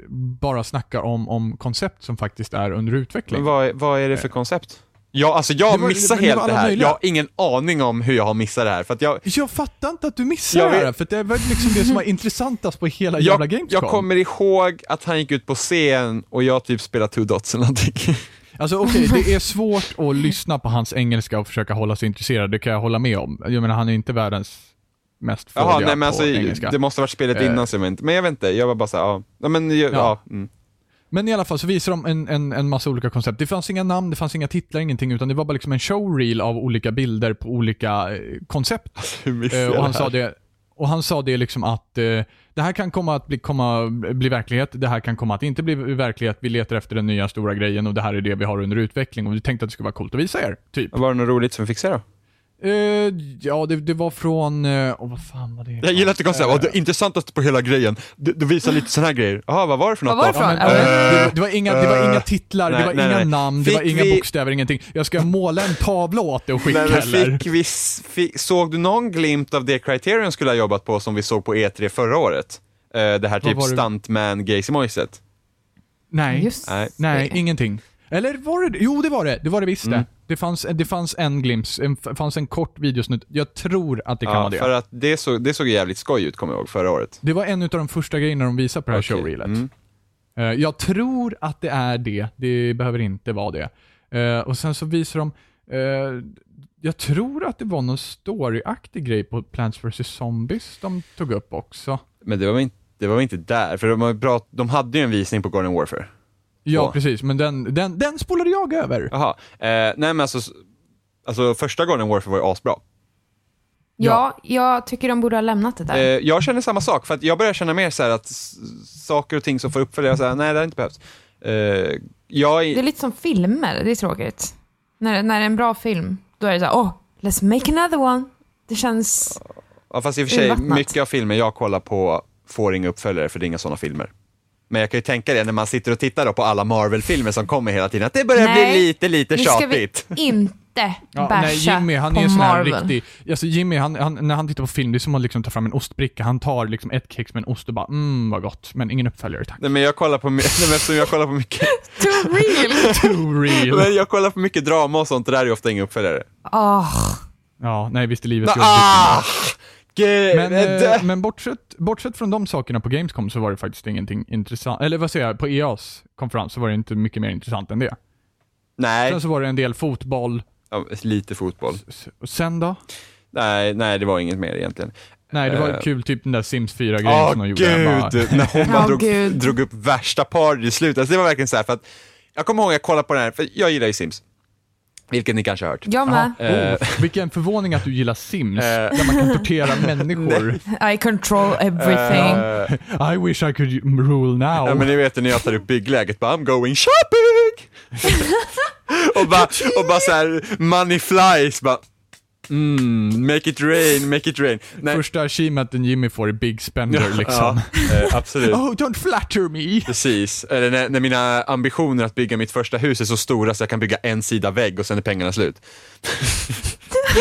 bara snackar om, om koncept som faktiskt är under utveckling. Men vad, vad är det för koncept? Ja, alltså jag Det var- missar det helt det alla här. möjliga. Jag har ingen aning om hur jag har missat det här. För att jag, Jag fattar inte att du missar Jag det här, för det var liksom det som var intressantast på hela jävla jag, Gamescom. jag kommer ihåg att han gick ut på scen och jag typ spelade Two Dots eller någonting. Alltså okej, det är svårt att lyssna på hans engelska och försöka hålla sig intresserad, det kan jag hålla med om. Jag menar, han är inte världens mest Jaha, fådiga nej men på alltså, engelska. det måste varit spelet Eh. innan så jag vet inte. Men jag vet inte, jag var bara såhär, ja. men, ja. Ja. ja mm. Men i alla fall så visar de en, en, en massa olika koncept. Det fanns inga namn, det fanns inga titlar, ingenting, utan det var bara liksom en showreel av olika bilder på olika eh, koncept. Eh, och, han sa det, och han sa det liksom att eh, det här kan komma att bli, komma, bli verklighet, det här kan komma att inte bli verklighet, vi letar efter den nya stora grejen och det här är det vi har under utveckling och vi tänkte att det skulle vara coolt att visa er, typ. Var det något roligt som vi fick se då? Eh, ja, det, det var från, åh vad fan var det? Jag gillar att det kom såhär, Eh, "Åh, det intressantaste på hela grejen, du, du visar lite såna här grejer. Jaha, vad var det för något Vad var det för Ja, men, men- det, det, var inga, det var inga titlar, Nej, det var nej, inga nej. namn, det Fick var inga vi- bokstäver, ingenting. Jag ska måla en tavla åt dig och skicka Nej, men eller? fick vi, fick, såg du någon glimt av det Criterion skulle ha jobbat på som vi såg på E3 förra året? Det här typ det? stuntman Gacy Moiset. Nej. Just Nej. Det. ingenting. Eller var det Jo, det var det. Det var det visst Mm. Det. Det fanns, det fanns en glimt, en, fanns en kort videosnutt. Jag tror att det kan Ja, vara det. för att det såg, det såg jävligt skoj ut, kommer jag ihåg, förra året. Det var en av de första grejerna de visade på det här Okej. showreelet. Mm. Eh, jag tror att det är det. Det behöver inte vara det. Eh, och sen så visar de, eh, jag tror att det var någon storyaktig grej på Plants vs Zombies de tog upp också. Men det var väl inte, det var inte där, för de, bra, de hade ju en visning på Garden Warfare. Ja, precis. Men den, den, den spolade jag över. Jaha, eh, nej men alltså, alltså första Garden Warfare var ju asbra. Ja, jag tycker de borde ha lämnat det där. Eh, jag känner samma sak, för att jag börjar känna mer så här att s- saker och ting som får uppföljare, så här, nej det har inte behövts. Eh, jag, Det är lite som filmer, det är tråkigt. När, när det är en bra film, då är det så här, åh, let's make another one. Det känns... ja, fast i och för sig, urvattnat. mycket av filmer jag kollar på får inga uppföljare, för det är inga sådana filmer. Men jag kan ju tänka det när man sitter och tittar då på alla Marvel-filmer som kommer hela tiden, att det börjar Nej, bli lite, lite Nu ska vi tjatigt. inte Ja, basha nej, Jimmy han på är en sån här Marvel. riktig, alltså Jimmy han, han, när han tittar på film, det är som att liksom ta fram en ostbricka. Han tar liksom ett kex med en ost och bara mm vad gott, men ingen uppföljare tack. Nej men jag kollar på, nej, men eftersom jag kollar på mycket, Too real! Too real. men jag kollar på mycket drama och sånt, och där är ju ofta inga uppföljare. Åh, Ja, nej visst är livet jobbigt. ah! Men, eh, men bortsett, bortsett från de sakerna på Gamescom så var det faktiskt ingenting intressant, eller vad säger jag, på EAs konferens så var det inte mycket mer intressant än det. nej, Sen så var det en del fotboll, ja, lite fotboll. S- och sen då? Nej, nej, det var inget mer egentligen. Nej, det var Eh. kul, typ den där Sims 4-grejen Åh som de gjorde. Bara- gud, när hon bara Åh, drog, gud. drog upp värsta par i slutet. Alltså, det var verkligen så här för att, jag kommer ihåg att jag kollade på den här, för jag gillar ju Sims. Vilket ni kanske har hört. jag med. Jaha. Eh. Oh, vilken förvåning att du gillar Sims, Eh. där man kan tortera människor. I control everything. Eh, I wish I could rule now. ja men ni vet när jag tar upp byggläget, bara I'm going shopping! och bara, och bara så här, money flies, bara mm, make it rain, make it rain. Nej, Första achievementen Jimmy får är Big Spender liksom. ja, eh, absolut. Oh, don't flatter me! Precis, eller när, när mina ambitioner att bygga mitt första hus är så stora så jag kan bygga en sida vägg och sen är pengarna slut.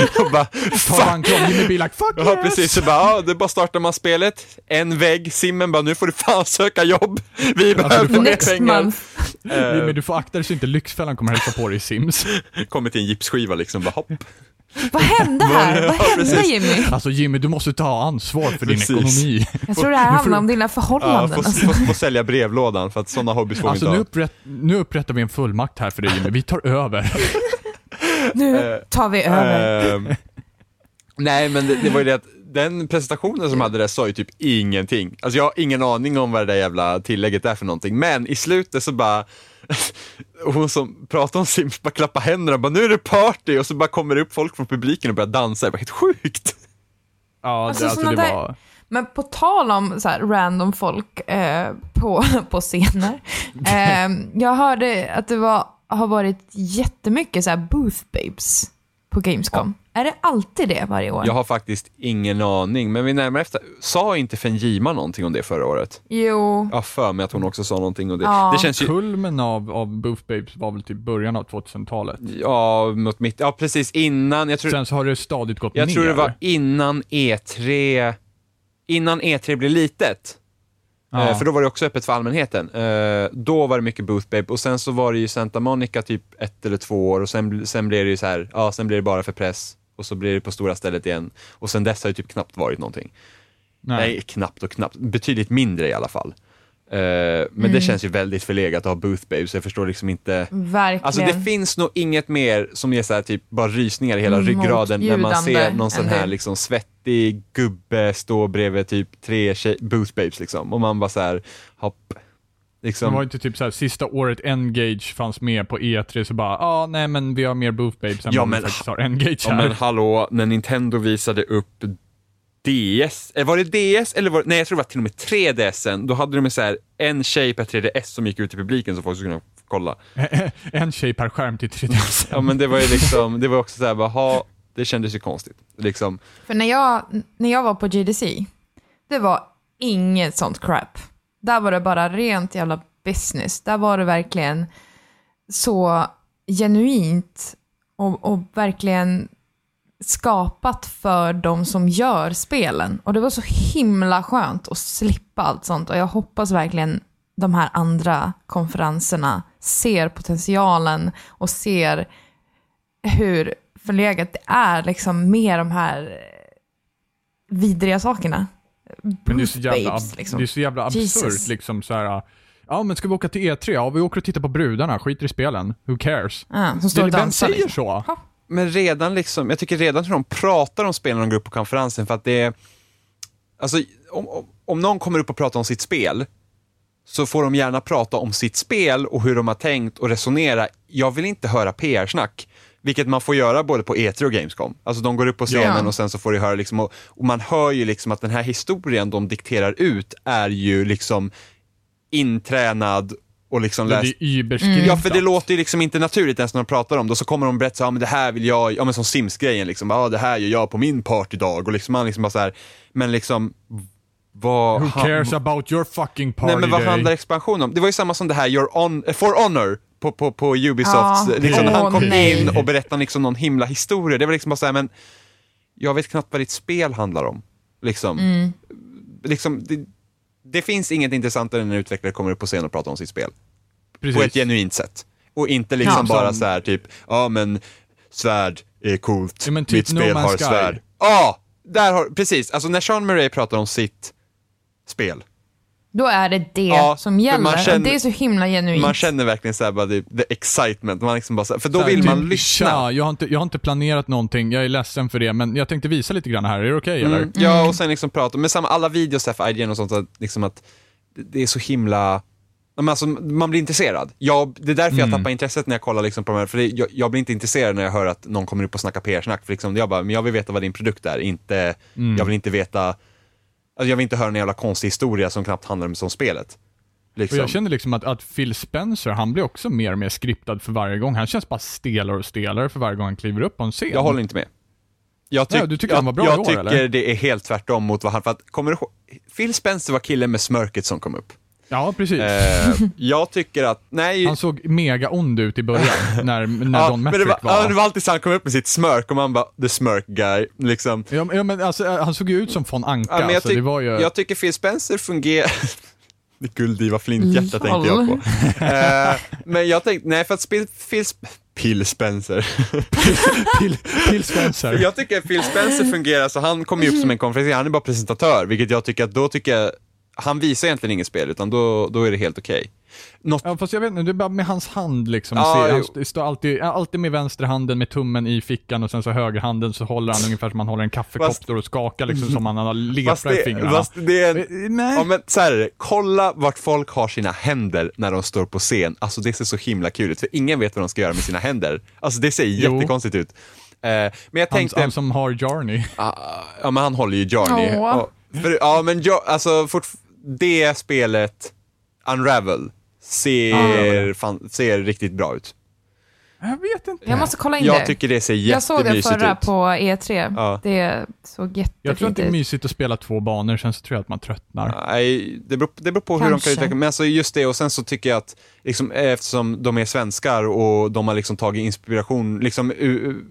och bara, Ta bankrån, Jimmy be like fuck Ja, yes! precis. Så bara, ja, det bara startar man spelet, en vägg, simmen bara, nu får du fan söka jobb. Vi behöver du får- mer pengar. Eh, Jimmy, du får akta dig så inte Lyxfällan kommer hälsa på dig i Sims. kommer till en gipsskiva liksom, bara hopp. Vad hände här? Vad hände precis. Jimmy? Alltså Jimmy, du måste ta ansvar för din Precis. ekonomi. Jag tror det här handlar om dina Ja, förhållanden. får, alltså. får, får sälja brevlådan för att sådana hobbys får Alltså vi nu, inte upprätt, nu upprättar vi en fullmakt här för dig Jimmy, vi tar över. Nu tar vi över. Ehm, nej, men det, det var ju det att den presentationen som hade det sa ju typ ingenting. Alltså jag har ingen aning om vad det där jävla tillägget är för någonting, men i slutet så bara hon som pratar om Sims bara klappar händerna och bara nu är det party och så bara kommer det upp folk från publiken och börjar dansa. Det var helt sjukt. Ja, Alltså, det, alltså, såna det där- var... Men på tal om så här random folk eh, på, på scener. Eh, jag hörde att det var, har varit jättemycket så här booth babes på Gamescom. Är det alltid det varje år? Jag har faktiskt ingen aning, men vid närmare efter, sa inte Fenjima någonting om det förra året? Jo. Jag har för mig att hon också sa någonting om det. Ja. Det känns ju, Kulmen av, av Booth Babes var väl typ början av 2000-talet. ja, mot mitt, ja precis innan, jag tror, Sen så har det stadigt gått jag ner. tror det var innan E3, innan E3 blev litet. Ja. Eh, För då var det också öppet för allmänheten. Eh, Då var det mycket Booth Babe och sen så var det ju Santa Monica typ ett eller två år och sen, sen blev det ju så här, ja sen blev det bara för press och så blir det på stora stället igen. Och sen dess har det typ knappt varit någonting. Nej, knappt och knappt. Betydligt mindre i alla fall. Eh, men det känns ju väldigt förlegat att ha Booth Babe, så jag förstår liksom inte. Verkligen. Alltså det finns nog inget mer som ger så här, typ bara rysningar i hela Mm, ryggraden när man ser någon sån här liksom svettig gubbe stå bredvid typ tre tjej, Booth Babes liksom. Och man bara så här, hopp. Det Liksom. var inte typ såhär, sista året Engage fanns med på E3 så bara, ja ah, nej men vi har mer Booth Babes än Ja, vad men- vi faktiskt har Engage Ja här. men hallå, när Nintendo visade upp DS, eh, var det DS eller var det, nej jag tror det var till och med 3DSen, då hade de så här en tjej per 3DS som gick ut till publiken så folk skulle kunna kolla. en tjej per skärm till 3DS. Ja men det var ju liksom, det var också såhär, bara, ha, det kändes ju konstigt. Liksom, För när jag, när jag var på GDC, det var inget sånt crap. Där var det bara rent jävla business. Där var det verkligen så genuint och, och verkligen skapat för de som gör spelen. Och det var så himla skönt att slippa allt sånt. Och jag hoppas verkligen de här andra konferenserna ser potentialen och ser hur förlegat det är liksom med de här vidriga sakerna. Men det är så jävla, Babes, liksom. det är så jävla absurt liksom så här. Ja men ska vi åka till E3? Ja vi åker och tittar på brudarna, skiter i spelen. Who cares? Ja, som står och Vem dansar. säger Liksom. så? men redan liksom, jag tycker redan hur de pratar om spelen när de går upp på konferensen för att det är, alltså om, om, om någon kommer upp och pratar om sitt spel så får de gärna prata om sitt spel och hur de har tänkt och resonera. Jag vill inte höra PR-snack. Vilket man får göra både på E3 och Gamescom. Alltså de går upp på scenen Ja. och sen så får du höra liksom, och, och man hör ju liksom att den här historien de dikterar ut är ju liksom intränad och liksom Det läst är überskriptat. Ja, för det låter ju liksom inte naturligt ens när de pratar om det. Och så kommer de berätta så här, ja, men det här vill jag, ja men som Sims-grejen liksom, ja det här gör jag på min partydag. Och liksom man liksom bara så här, men liksom, vad... Who cares about your fucking party Nej men vad handlar expansion om? Det var ju samma som det här Your on, eh, For Honor på, på, på Ubisofts, Ja, liksom, när han kom nej. in och berättade liksom någon himla historia. Det var liksom bara så här, men jag vet knappt vad ditt spel handlar om. Liksom. Mm. liksom det, det finns inget intressantare när en utvecklare kommer upp på scen och pratar om sitt spel Precis. på ett genuint sätt. Och inte liksom Ja, bara som- så här typ, ja men svärd är coolt, Ja, men typ mitt No spel Man's har Sky. svärd. Ja, där har, precis, alltså när Sean Murray pratar om sitt spel, Då är det det Ja, som gäller. man känner- det är så himla genuint. man känner verkligen så här bara the, the excitement, man liksom bara så här, för då Så här, vill man typ, lyssna. Tja, jag har, inte, jag har inte planerat någonting, jag är ledsen för det, men jag tänkte visa lite grann här, är det okej eller? Mm, ja, och sen liksom prata, med samma, alla videos här för IGN och sånt, att, liksom att det, är så himla Ja, Men alltså, man blir intresserad. Jag, det är därför jag Mm. tappar intresset när jag kollar liksom på de här, för det, jag, jag blir inte intresserad när jag hör att någon kommer upp och snackar PR-snack, för liksom, jag bara, men jag vill veta vad din produkt är, inte, Mm. jag vill inte veta, alltså, jag vill inte höra en jävla konstig historia som knappt handlar om som spelet. Och Liksom. jag känner liksom att, att Phil Spencer, han blir också mer och mer skriptad för varje gång. Han känns bara stelare och stelare för varje gång han kliver upp på en scen. Jag håller inte med. Jag, tyck, Nej, du tycker jag, han var bra jag år, tycker eller? det är helt tvärtom mot vad han, för att, kommer du Phil Spencer var killen med smörket som kom upp. Ja, precis. Eh, jag tycker att, nej, Han såg mega ond ut i början, när, när ja, Don det var. Ja, det var alltid så han kom upp med sitt smörk och man bara, the smirk guy, liksom. Ja, men- ja, men alltså, han såg ju ut som von Anka, Ja, men jag, så det tyck- var ju... jag tycker Phil Spencer fungerar... Det gulddiva flinthjärta tänkte jag på. Eh, men jag tänkte, nej för att Phil, Phil, Phil Spencer. till, till Spencer. jag tycker att Phil Spencer fungerar så han kommer ju upp som en konferencier, han är bara presentatör, vilket jag tycker att då tycker jag, han visar egentligen inget spel utan då, då är det helt okej. Något Ja, fast jag vet inte, det är bara med hans hand liksom. Ja, ser, han står alltid, alltid med vänster handen med tummen i fickan och sen så högerhanden så håller han ungefär som han håller en kaffekopp Fast- och skakar liksom som han har Fast lepra i fingrarna. fast det är en, Eh, Nej. Ja men så här är det, kolla vart folk har sina händer när de står på scen. Alltså det ser så himla kul ut, för ingen vet vad de ska göra med sina händer. Alltså det ser Jo. jättekonstigt ut. Eh, men jag tänkte, han som har Jarny. Ah, ja men han håller ju Jarny. För, ja men jag, alltså fort, det spelet, Unravel, ser, Unravel. fan, ser riktigt bra ut. Jag vet inte. Jag måste kolla in Jag det. tycker det ser jag såg det jättemysigt förra ut. på E3. Ja. Det såg Jag tror att jättefint det är ut. mysigt att spela två banor, sen så tror jag att man tröttnar. Nej, det beror, det beror på hur de kan Kanske. utveckla, men alltså just det och sen så tycker jag att liksom, eftersom de är svenskar och de har liksom tagit inspiration, liksom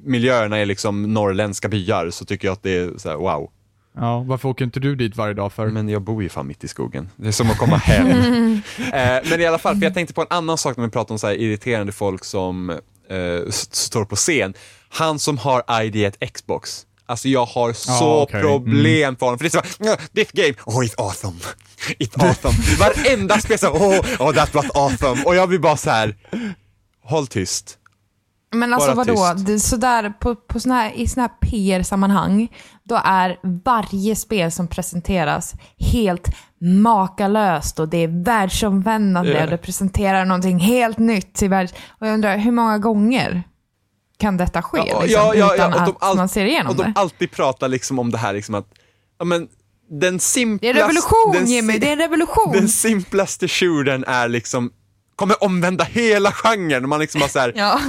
miljöerna är liksom norrländska byar så tycker jag att det är så här, wow. Ja, varför åker inte du dit varje dag för? Men jag bor ju fan mitt i skogen. Det är som att komma hem. eh, men i alla fall, för jag tänkte på en annan sak när vi pratar om så här irriterande folk som eh, står på scen. Han som har ID ett Xbox. Alltså jag har så okej. problem för honom. För det är så bara, this game, oh it's awesome. It's awesome. Varenda spel så, oh, oh that was awesome. Och jag blir bara så här, håll tyst. Men alltså Bara vadå, tyst. det är sådär, på, på såna här, i sådana här PR-sammanhang, då är varje spel som presenteras helt makalöst och det är världsomvändande Ja. och det presenterar någonting helt nytt till världs... Och jag undrar, hur många gånger kan detta ske? Ja, liksom, ja, ja, utan och de att all- man ser igenom Och de det? alltid pratar liksom om det här liksom att, ja men den Det simplaste... är revolution den Jimmy, det är revolution! Den simplaste shooten är liksom, kommer omvända hela genren. Man liksom bara såhär, Ja.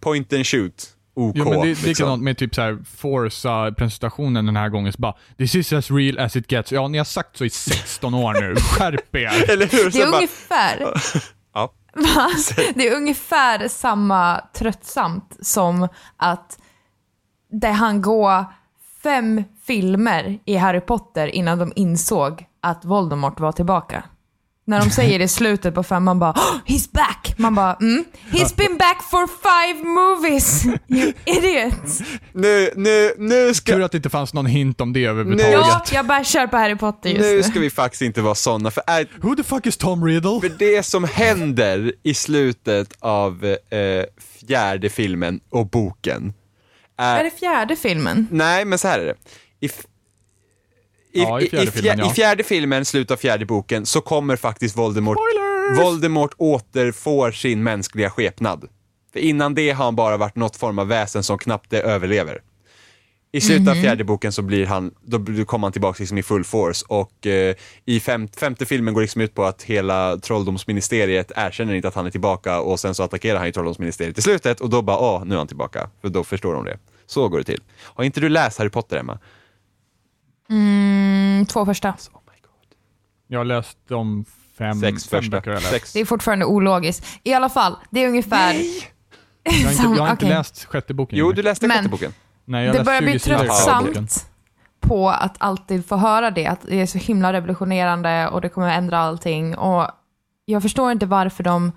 Point and shoot, OK. Jo men det, det är liksom. likadant med typ såhär Forza-presentationen den här gången, så bara “This is as real as it gets”. Ja, ni har sagt så i 16 år nu, skärp er! Eller hur? Det är bara, ungefär... ja. Det är ungefär samma tröttsamt som att det han gå fem filmer i Harry Potter innan de insåg att Voldemort var tillbaka. När de säger det i slutet på femman bara oh, “He's back!” Man bara mm, “He's been back for five movies, you idiot!” Nu, nu, nu ska... Tur att det inte fanns någon hint om det överhuvudtaget. Ja, jag bashar på Harry Potter just Nu nu. ska vi faktiskt inte vara såna, för, är, Who the fuck is Tom Riddle? för det som händer i slutet av eh, fjärde filmen och boken är... Är det fjärde filmen? Nej, men så här är det. I, i, Ja, i fjärde i, filmen, ja. I fjärde filmen, slutet av fjärde boken, så kommer faktiskt Voldemort, Spoilers! Voldemort återfår sin mänskliga skepnad. För innan det har han bara varit något form av väsen som knappt det överlever. I slutet Mhm. av fjärde boken så blir han, då kommer han tillbaka liksom i full force och eh, i fem, femte filmen går liksom ut på att hela trolldomsministeriet erkänner inte att han är tillbaka och sen så attackerar han ju trolldomsministeriet i slutet och då bara åh, nu är han tillbaka. För då förstår de det. Så går det till. Har inte du läst Harry Potter, Emma? Mm, två första. Oh my God. Jag har läst de fem, Sex fem första. böcker jag läst. Sex. Det är fortfarande ologiskt. I alla fall, det är ungefär... Jag har inte, jag har inte Okej. läst sjätte boken. Jo, du läste sjätte boken. Nej, jag Det börjar bli 20 sidor i sjätte boken. tröttsamt på att alltid få höra det, att det är så himla revolutionerande och det kommer att ändra allting. Och jag förstår inte varför de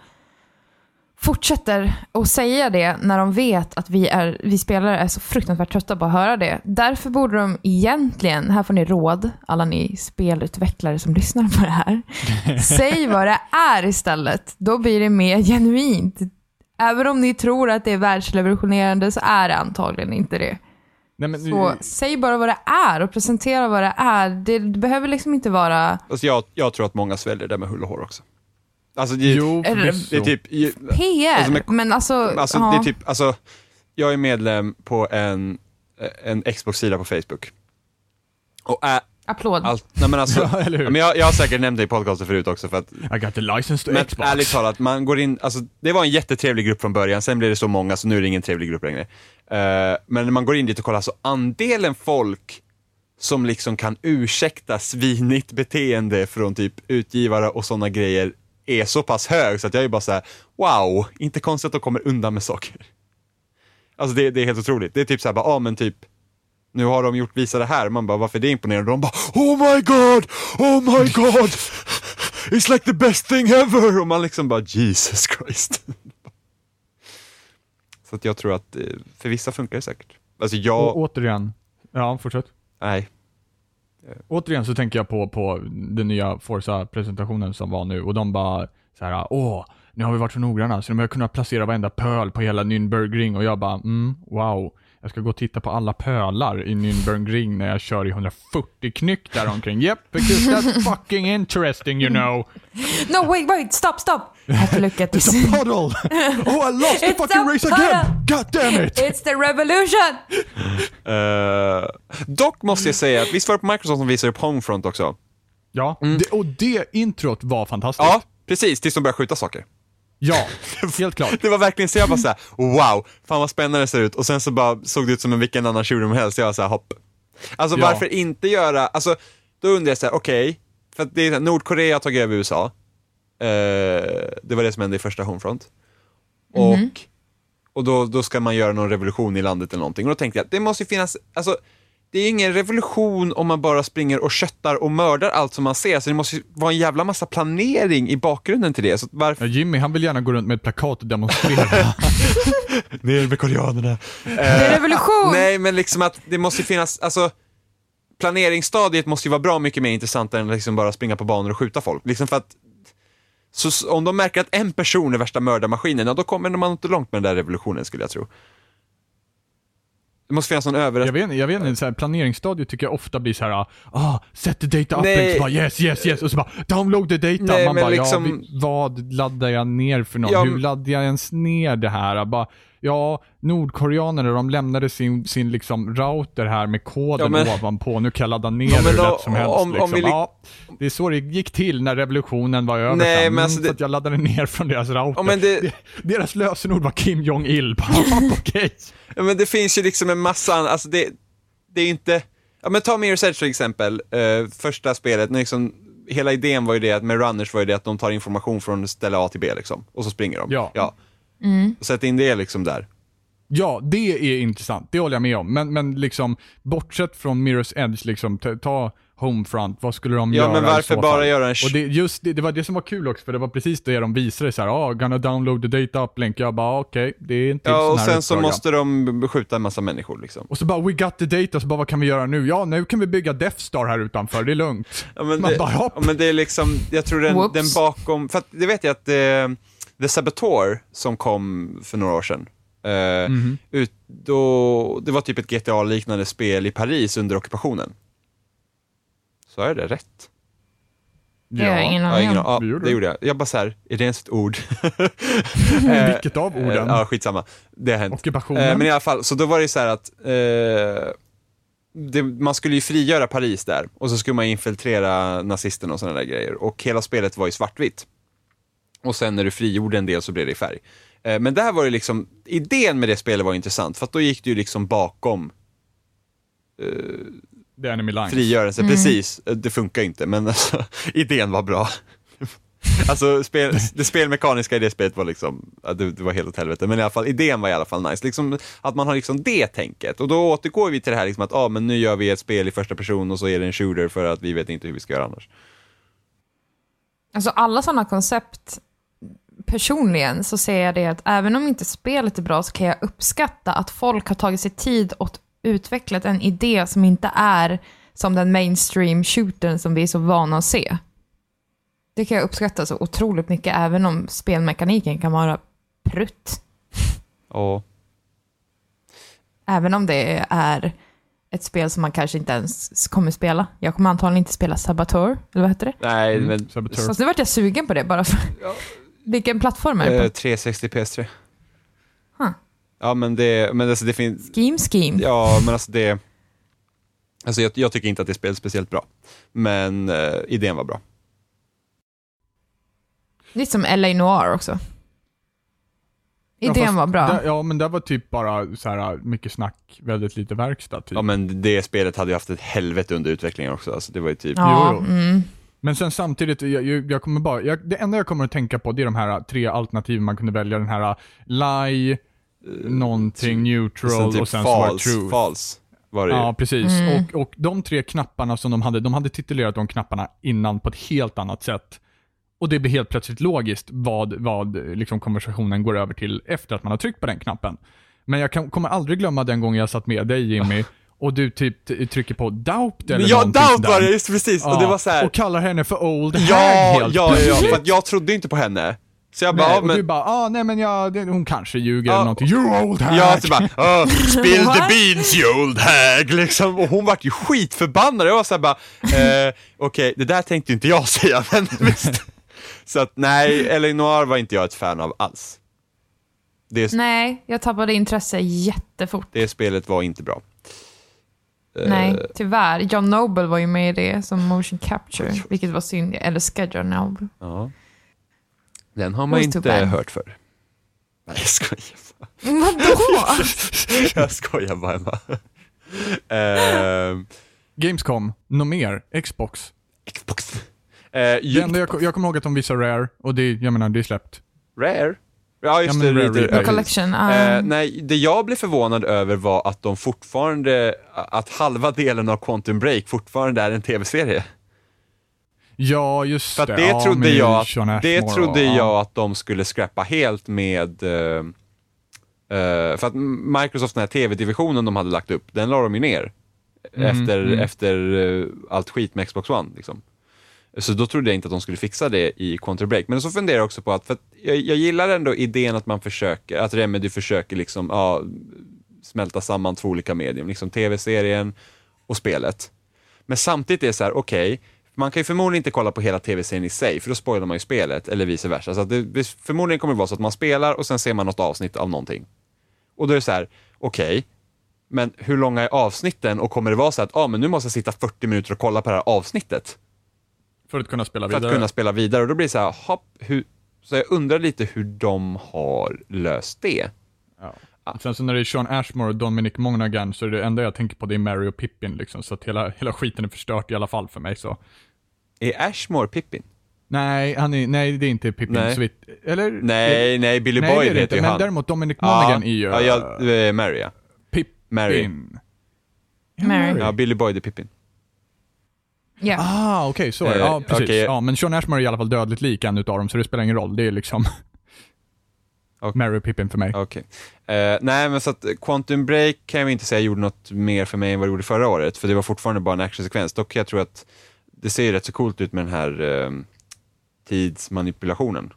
fortsätter att säga det när de vet att vi, är, vi spelare är så fruktansvärt trötta på att höra det. Därför borde de egentligen, här får ni råd, alla ni spelutvecklare som lyssnar på det här. Säg vad det är istället. Då blir det mer genuint. Även om ni tror att det är världsrevolutionerande så är det antagligen inte det. Nej, men, Så säg bara vad det är och presentera vad det är. Det, det behöver liksom inte vara Alltså jag, jag tror att många sväljer det med hull och hår också. Alltså det, jo, Är det- förvisso. det är typ, PR, Alltså, men- men alltså... alltså ja. det är typ, alltså jag är medlem på en, en Xbox-sida på Facebook. Och är Applåd. allt, nej men alltså, Ja, eller hur? Ja, men jag, jag har säkert nämnt det i podcasten förut också för att I got the license to Men Xbox. ärligt talat, man går in, alltså det var en jättetrevlig grupp från början, sen blev det så många så nu är det ingen trevlig grupp längre. Eh, men när man går in dit och kollar så andelen folk som liksom kan ursäkta svinigt beteende från typ utgivare och sådana grejer är så pass hög så att jag är bara så här: wow, inte konstigt att de kommer undan med saker. Alltså det, det är helt otroligt. Det är typ så här, bara, ah, men typ, nu har de gjort, visa det här, man bara, varför är det imponerande? Och de bara, oh my god, oh my god, it's like the best thing ever! Och man liksom bara, Jesus Christ. Så att jag tror att, eh, för vissa funkar det säkert. Alltså Och jag, återigen, ja fortsätt. nej. Eh, återigen så tänker jag på, på den nya Forza-presentationen som var nu och de bara så här, åh, nu har vi varit så noggranna så de har kunnat placera varenda pöl på hela Nürnbergring och jag bara, mm, wow. Jag ska gå och titta på alla pölar i Nürnbergring när jag kör i 140 knyck där omkring. Yep, because that's fucking interesting you know. No, wait, wait, stop, stop! I have to look at It's this. a puddle! Oh I lost the It's fucking race again! puddle! God damn it! It's the revolution! Eh, dock måste jag säga att visst var det på Microsoft som visade upp Homefront också? Ja, det, och det introt var fantastiskt. Ja, precis, tills de började skjuta saker. Ja, helt klart. Det var verkligen så jag bara såhär, wow, fan vad spännande det ser ut. Och sen så bara såg det ut som en vilken annan shooter som helst. Jag var såhär, hopp. Alltså Ja. varför inte göra, alltså då undrar jag såhär, okej, för att det är, så här, Nordkorea har tagit över USA. Eh, det var det som hände i första Homefront. Och, och då, då ska man göra någon revolution i landet eller någonting. Och då tänkte jag, det måste ju finnas, alltså det är ingen revolution om man bara springer och köttar och mördar allt som man ser, så det måste vara en jävla massa planering i bakgrunden till det. Så varför Ja, Jimmy han vill gärna gå runt med ett plakat och demonstrera. Ner med koreanerna. Det är revolution! Nej, men liksom att det måste ju finnas, alltså planeringsstadiet måste ju vara bra mycket mer intressant än liksom bara springa på banor och skjuta folk. Liksom för att så om de märker att en person är värsta mördarmaskinen, ja, då kommer man inte långt med den där revolutionen skulle jag tro. Det måste finnas någon jag överraskning. vet inte, jag vet inte, så här, planeringsstadiet tycker jag ofta blir så här, ah, set the data Nej. uplink, så bara yes, yes, yes, och så bara download the data. Nej, Man bara, liksom- ja, vad laddar jag ner för något? Ja, Hur laddar jag ens ner det här? Bara, ja, Nordkoreanerna, de lämnade sin, sin liksom router här med koden Ja, men- ovanpå, nu kan jag ladda ner Ja, hur lätt som helst. om- om liksom. vi li- ja, det är så det gick till när revolutionen var över Nej, sen. men alltså det- Så att jag laddade ner från deras router. Ja, det- Deras lösenord var Kim Jong-Il. Okej. Ja, men det finns ju liksom en massa, alltså det, det är inte, ja men ta Mirror's Edge till exempel, eh, första spelet, när liksom, hela idén var ju det, att med runners var ju det att de tar information från ställe A till B liksom, och så springer de. Ja. ja. Sätt in det liksom där. Ja, det är intressant. Det håller jag med om. Men, men liksom, bortsett från Mirror's Edge, liksom, ta, ta Homefront, vad skulle de Ja, göra men i varför bara fall? göra en Och det, just det, det var det som var kul också, för det var precis det de visade så här, ah, gonna download the data uplink. Jag bara, okej, det är inte Ja, och sen så ja. måste de skjuta en massa människor liksom. Och så bara, we got the data, så bara, vad kan vi göra nu? Ja, nu kan vi bygga Death Star här utanför, det är lugnt. Ja, men, Man det, bara, hopp. ja, men det är liksom, jag tror den, den bakom, för att det vet jag att eh, The Saboteur som kom för några år sedan, eh, Mhm. ut, då, det var typ ett GTA-liknande spel i Paris under ockupationen. Så är det rätt? Det har jag ingen Ja, aning ingen, om. ja, gjorde det gjorde jag. Jag bara såhär, är det ens ett ord? Eh, Vilket av orden? Eh, ja, skitsamma. Det har hänt. Ockupationen? Men i alla fall, så då var det så här att eh, det, man skulle ju frigöra Paris där och så skulle man infiltrera nazisterna och sådana där grejer. Och hela spelet var i svartvitt. Och sen när du frigjorde en del så blev det i färg. Eh, men där var det liksom, idén med det spelet var intressant för att då gick du liksom bakom The Enemy Lines. frigörelse, precis. Eh, Det funkar inte men alltså, idén var bra. Alltså spel, det spelmekaniska i det spelet var liksom, det, det var helt åt helvete, men i alla fall idén var i alla fall nice. Liksom, att man har liksom det tänket. Och då återgår vi till det här liksom att, ah, men nu gör vi ett spel i första person och så är det en shooter för att vi vet inte hur vi ska göra annars. Alltså alla sådana koncept, personligen så ser jag det att även om inte spelet är bra så kan jag uppskatta att folk har tagit sig tid och utvecklat en idé som inte är som den mainstream shootern som vi är så vana att se. Det kan jag uppskatta så otroligt mycket även om spelmekaniken kan vara prutt. Och, Även om det är ett spel som man kanske inte ens kommer spela. Jag kommer antagligen inte spela Saboteur, eller vad heter det? nej, Mm, men Saboteur. Så nu vart jag sugen på det bara för... Vilken plattform är det på? 360 PS3. Huh. Ja men det, men alltså det finns, Scheme Scheme. ja men alltså det, alltså jag, jag tycker inte att det spelet speciellt bra. Men eh, idén var bra. Lite som LA Noir också. Idén fast var bra. Där, ja, men det var typ bara så här mycket snack, väldigt lite verkstad. Typ. Ja men det spelet hade ju haft ett helvete under utvecklingen också. Alltså, det var ju typ... ja, jo, jo. Mm. Men sen samtidigt, jag, jag kommer bara, jag, det enda jag kommer att tänka på det är de här tre alternativen man kunde välja. Den här uh, lie, någonting neutral sen typ och sen så var det false, false var det. Ja, precis. Mm. Och, och de tre knapparna som de hade, de hade titulerat de knapparna innan på ett helt annat sätt. Och det blir helt plötsligt logiskt vad, vad liksom konversationen går över till efter att man har tryckt på den knappen. Men jag kan, kommer aldrig glömma den gången jag satt med dig Jimmy, och du typ trycker på doubt eller Ja, sådär. var det, just precis. Och det var så här. Och kallar henne för old hag Ja, helt ja, ja, plötsligt. för att jag trodde inte på henne. Så jag bara, Nej, ja, och men... du bara, ah, nej men jag, hon kanske ljuger Ja, eller någonting. You old hag! Ja, så bara, oh, spill the beans you old hag, liksom. Och hon vart ju skitförbannad. Jag var såhär bara, eh, okej, det där tänkte inte jag säga, men visst. Så att nej, Eleanor var inte jag ett fan av alls. Det, Nej, jag tappade intresse jättefort. det spelet var inte bra. Eh, Nej, tyvärr. John Noble var ju med i det som motion capture, vilket var synd. Jag älskar John Noble. Ja. Den har man inte hört för. Nej, jag skojar bara. Vadå? Jag skojar bara, Emma. Ehm, Gamescom, något mer? Xbox. Xbox. Det enda jag, jag kommer ihåg att de visar Rare, och det, jag menar, det är släppt. Rare? Ja, just Ja, det. Replay. ja, Collection. Eh, ah. nej, det jag blev förvånad över var att de fortfarande, att halva delen av Quantum Break fortfarande är en tv-serie. Ja, just För det. det, ja, trodde, jag, att- det trodde och, ja. jag att de skulle scrappa helt med eh, för att Microsoft, den här tv-divisionen de hade lagt upp, den la de ju ner. Mhm, efter mm. efter allt skit med Xbox One. Liksom. Så då trodde jag inte att de skulle fixa det i Quantum Break. Men så funderar jag också på att, för att jag, jag gillar ändå idén att man försöker, att Remedy försöker liksom, ja, smälta samman två olika medium, liksom tv-serien och spelet. Men samtidigt är det så här, okej, man kan ju förmodligen inte kolla på hela tv-serien i sig, för då spoilar man ju spelet, eller vice versa. Så att det, förmodligen kommer det vara så att man spelar och sen ser man något avsnitt av någonting. Och då är det så här, okej, men hur långa är avsnitten och kommer det vara så att ah, men nu måste jag sitta 40 minuter och kolla på det här avsnittet för att kunna spela för vidare. att kunna spela vidare? Och då blir det så här, hopp, hur, så jag undrar lite hur de har löst det. Ja. Sen så när det är Sean Ashmore och Dominic Monaghan så är det enda jag tänker på det är Mary och Pippin liksom, så att hela, hela skiten är förstört i alla fall för mig så. Är Ashmore Pippin? Nej, han är, nej det är inte Pippin Nej. så vitt, eller? Nej, nej, Billy nej, Boyd är heter inte, ju men han. däremot Dominic Monaghan är ju ja, ja, eh, Mary ja. Pippin. Mary. Ja, Mary. Ja, Billy Boyd är Pippin. Ja. Ah, okej, så är det. Eh, Ja, precis. okej. Ja, men Sean Ashmore är i alla fall dödligt lik en utav dem, så det spelar ingen roll. Det är liksom Okej. Mary och Pippin för mig. Okej. Eh, nej, men så att Quantum Break kan jag inte säga gjorde något mer för mig än vad det gjorde förra året, för det var fortfarande bara en actionsekvens. Dock jag tror att det ser ju rätt så coolt ut med den här eh, tidsmanipulationen.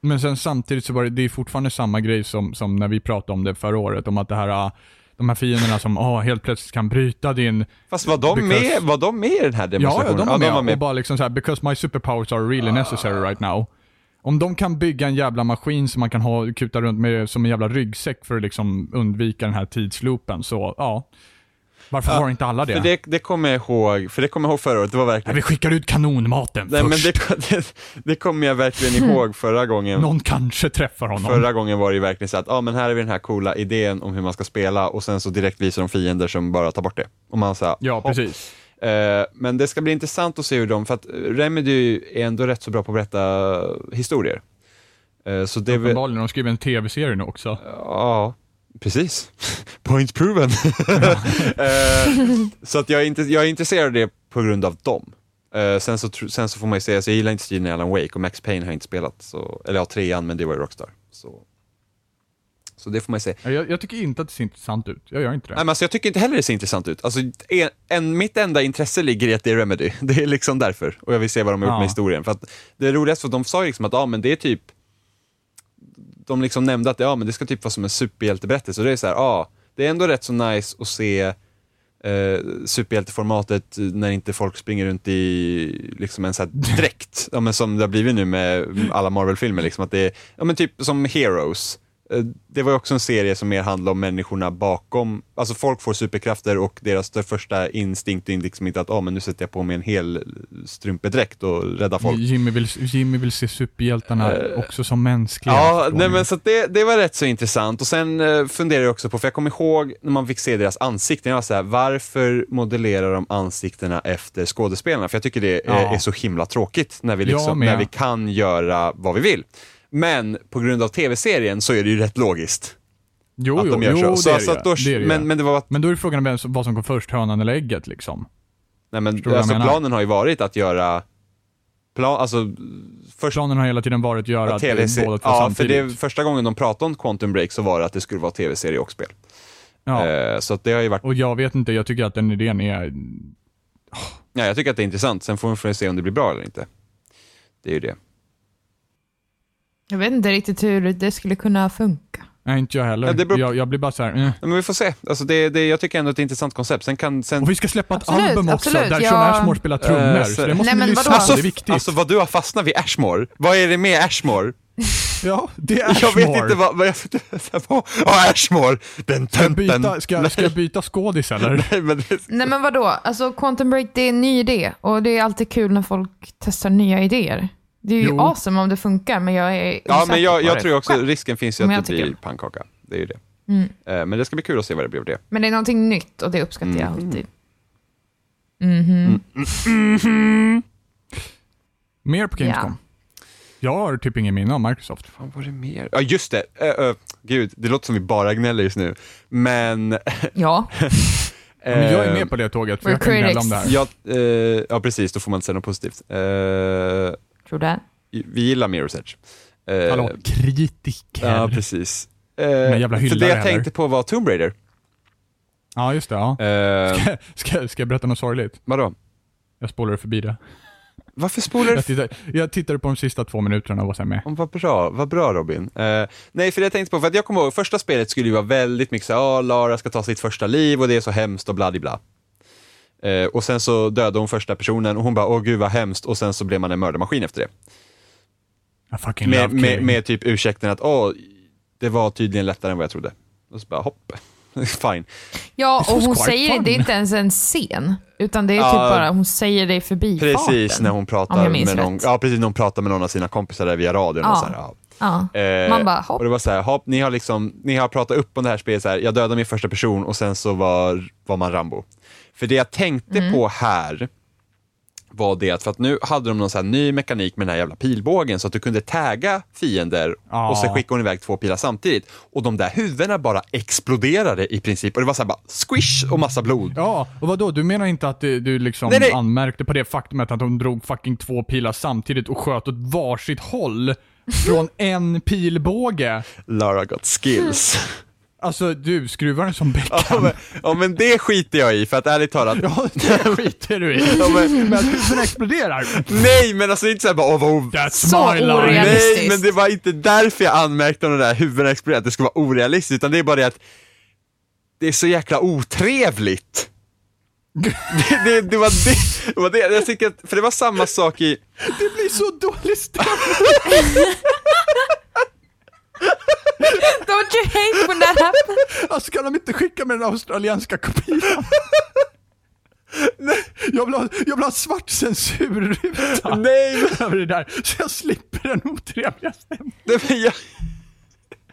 Men sen samtidigt så var det, det är fortfarande samma grej som, som när vi pratade om det förra året, om att det här, ah, de här fienderna som ah, helt plötsligt kan bryta din... Fast var de, Because- med, var de med i den här Ja, demonstrationen? ja, de var med. Och bara liksom så här, because my superpowers are really necessary right now. Om de kan bygga en jävla maskin som man kan ha, kuta runt med som en jävla ryggsäck för att liksom undvika den här tidsloopen, så ja. Varför Ja, har inte alla det? För det, det kommer jag ihåg, för det kommer jag ihåg förra året, det var Nej, verkligen... vi skickar ut kanonmaten Nej, men först. det, det, det kommer jag verkligen ihåg förra gången. Någon kanske träffar honom. Förra gången var det ju verkligen så att, ja ah, men här är vi den här coola idén om hur man ska spela och sen så direkt visar de fiender som bara tar bort det. Och man sa, Ja, precis. Eh, men det ska bli intressant att se hur de, för att Remedy är ändå rätt så bra på att berätta historier. Eh, så det Uppenbarligen, de skriver en tv-serie nu också. ja, precis. Point proven. Eh, så att jag är, inte, jag är intresserad av det på grund av dem. Eh, sen, så, sen så får man ju säga, så jag gillar inte stilen i Alan Wake och Max Payne har jag inte spelat, så, eller ja, trean, men det var ju Rockstar. Så, så det får man ju säga. Ja, Jag, jag tycker inte att det ser intressant ut. Jag gör inte det. Nej, men alltså, jag tycker inte heller det ser intressant ut. Alltså, en, en, mitt enda intresse ligger i att det är Remedy. Det är liksom därför. Och jag vill se vad de har gjort Ja. med historien. För att det är roligast för att de sa ju liksom att ja, men det är typ de liksom nämnde att ja, men det ska typ vara som en superhjälteberättelse. Och det är så här, ja, det är ändå rätt så nice att se eh, superhjälteformatet när inte folk springer runt i liksom en så här dräkt. ja, men som det har blivit nu med alla Marvel-filmer. Liksom, att det är ja, men typ som Heroes. Eh, Det var också en serie som mer handlade om människorna bakom, alltså folk får superkrafter och deras första instinkt är liksom inte att ah, men nu sätter jag på mig en hel strumpedräkt och räddar folk. Jimmy vill, Jimmy vill se superhjältarna Eh, också som mänskliga. Ja, nej, men så det, det var rätt så intressant. Och sen eh, funderade jag också på, för jag kommer ihåg när man fick se deras ansikten, jag var så här, varför modellerar de ansiktena efter skådespelarna? För jag tycker det är, Ja. är så himla tråkigt när vi, liksom, när vi kan göra vad vi vill. Men på grund av tv-serien så är det ju rätt logiskt jo, att jo, de gör jo, så. det är så, så det då, det men, men det var, Men då är frågan vem vad som kom först, hönan eller ägget liksom. nej, men, Förstår alltså, planen har ju varit att göra, plan, alltså först Planen har hela tiden varit att göra tv-serie, båda två ja, för samtidigt. det, första gången de pratade om Quantum Break så var det att det skulle vara tv-serie och spel. ja. Eh, så det har ju varit Och jag vet inte, jag tycker att den idén är... Ja, jag tycker att det är intressant. Sen får vi se om det blir bra eller inte. Det är ju det. Jag vet inte riktigt hur det skulle kunna funka. Nej, inte jag heller. Ja, det beror- jag, jag blir bara så här. Eh. Ja, Men vi får se. Alltså det, det, jag tycker ändå att det är ett intressant koncept. Sen kan... Sen... Och vi ska släppa ett Absolut, album också, absolut, där jag- Sean Ashmore spelar trummor. Eh, så så- det måste Nej, ni men lyssna alltså, det är viktigt. alltså vad du har fastnat vid Ashmore. Vad är det med Ashmore? ja, det är Ashmore. Jag vet inte vad... vad jag, oh, Ashmore! Den Ska jag tönten! byta, ska, ska jag byta skådis eller? Nej, men det, Nej men vadå? Alltså Quantum Break det är en ny idé och det är alltid kul när folk testar nya idéer. Det är ju Jo. awesome om det funkar men jag är ja, men jag, jag tror också risken finns ju att det blir pannkaka. Det är ju det. Mm. Eh, Men det ska bli kul att se vad det blir av det. Men det är någonting nytt och det uppskattar jag Mm. alltid. Mhm. Mer på Gamescom? Jag har typ ingen minne av Microsoft. Fan, var det mer? Ja, just det. Uh, gud, det låter som vi bara gnäller just nu. Men... Ja, Ja, men jag är med på det tåget, för We're jag kan gnälla om det här. Ja, eh, ja, precis. Då får man inte säga något positivt. Eh, tror det. vi gillar Mirror's Edge. Eh, Hallå, kritiker. Ja, precis. Eh, jävla för det jag heller. tänkte på var Tomb Raider. Ja, just det. Ja. Eh, Ska, ska jag berätta något sorgligt? vadå? Jag spolade förbi det. Varför spolar du? Jag tittade, jag tittade på de sista två minuterna och var här med. Oh, vad bra, vad bra Robin. Eh, nej, för det jag tänkte på, för att jag kommer ihåg, första spelet skulle ju vara väldigt mycket så här, "Ah, Lara ska ta sitt första liv och det är så hemskt och bla eh, Och sen så dödade hon första personen och hon bara, åh gud vad hemskt, och sen så blev man en mördarmaskin efter det. Med, med, med typ ursäkten att, åh, det var tydligen lättare än vad jag trodde. Och så bara, hopp, fine. Ja, och hon säger fun. det är inte ens en scen, utan det är Ja. typ bara, hon säger det i förbifarten. Precis, när hon pratar med någon, rätt. ja precis, när hon pratar med någon av sina kompisar där via radion. Och Ja. så här, ja. Ja. Eh, Man bara, hopp. Och det var så här, hopp, ni har liksom, ni har pratat upp om det här spelet så här, jag dödade min första person och sen så var, var man Rambo. För det jag tänkte Mm. på här var det att, för att nu hade de någon så här ny mekanik med den här jävla pilbågen så att du kunde tagga fiender Ja. och så skickade hon iväg två pilar samtidigt. Och de där huvudena bara exploderade i princip och det var så här bara squish och massa blod. Ja, och vadå? Du menar inte att du, du liksom Nej, nej. anmärkte på det faktumet att de drog fucking två pilar samtidigt och sköt åt varsitt håll från en pilbåge? Lara got skills. Alltså du, skruvar den som Beckham? ja, men, ja men det skiter jag i för att ärligt talat, Ja, det skiter du i. Ja, men- Men att huvudena exploderar? nej men alltså det inte såhär bara, åh vad o- That's Så my line. Nej, men det var inte därför jag anmärkte om de där huvudena exploderade, att det skulle vara orealistiskt, utan det är bara det att det är så jäkla otrevligt. det, det, det, var det, det var det, jag tycker att, för det var samma sak i, Det blir så dålig stämning. Don't you hate when that happens? Alltså kan de inte skicka med den australienska kopian? Jag vill, ha, jag vill ha svart censurruta nej över det där, så jag slipper den otrevliga stämningen.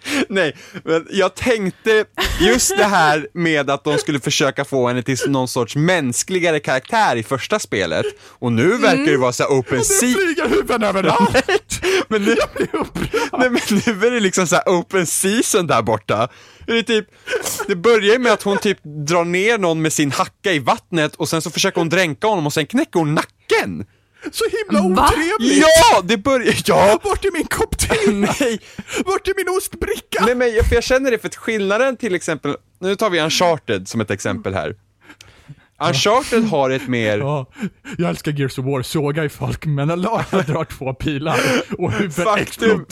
nej, men jag, tänkte just det här med att de skulle försöka få henne till någon sorts mänskligare karaktär i första spelet, och nu verkar det vara så open Det sea flyger huvuden överallt. Men nu, Jag blir upprörd. nej, men nu är det liksom så här open season där borta. Det, är typ, det börjar med att hon typ drar ner någon med sin hacka i vattnet och sen så försöker hon dränka honom och sen knäcker hon nacken. Så himla Va? otrevligt. Ja, det börjar, ja! Vart är min kopp te? Nej, Vart är min ostbricka? nej men jag, för jag känner det för att skillnaden till exempel, nu tar vi Uncharted som ett exempel här. Uncharted har ett mer, Ja, jag älskar Gears of War, såga i folk, men när Lara drar två pilar och huvudet faktum,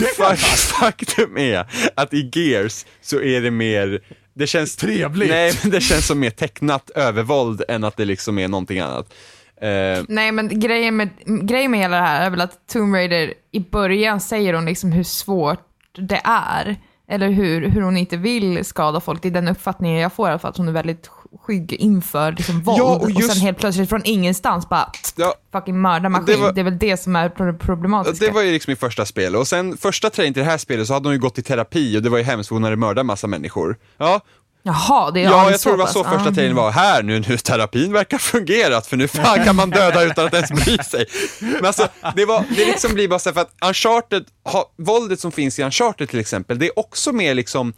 faktum är att i Gears så är det mer, det känns Trevligt. Nej, men det känns som mer tecknat övervåld än att det liksom är någonting annat. Eh, Nej, men grejen med, grejen med hela det här är väl att Tomb Raider, i början säger hon liksom hur svårt det är. eller hur, hur hon inte vill skada folk. Det är den uppfattningen jag får i alla fall, att hon är väldigt skygg inför liksom, våld. Ja, och och, just- sen helt plötsligt från ingenstans bara Ja, fucking mördarmaskin. Det Det, är väl det som är pro- problematiska. det var ju liksom i första spelet och sen första trailern till det här spelet så hade hon ju gått i terapi och det var ju hemskt för hon hade mördat massa människor. Ja, Jaha, det är Ja, jag tror det var pass. så första Ja. trailern var. Här nu, nu terapin verkar fungerat för nu fan kan man döda utan att ens bry sig. Men alltså, det, var, det liksom blir bara så här för att Uncharted, ha, våldet som finns i Uncharted till exempel, det är också mer liksom,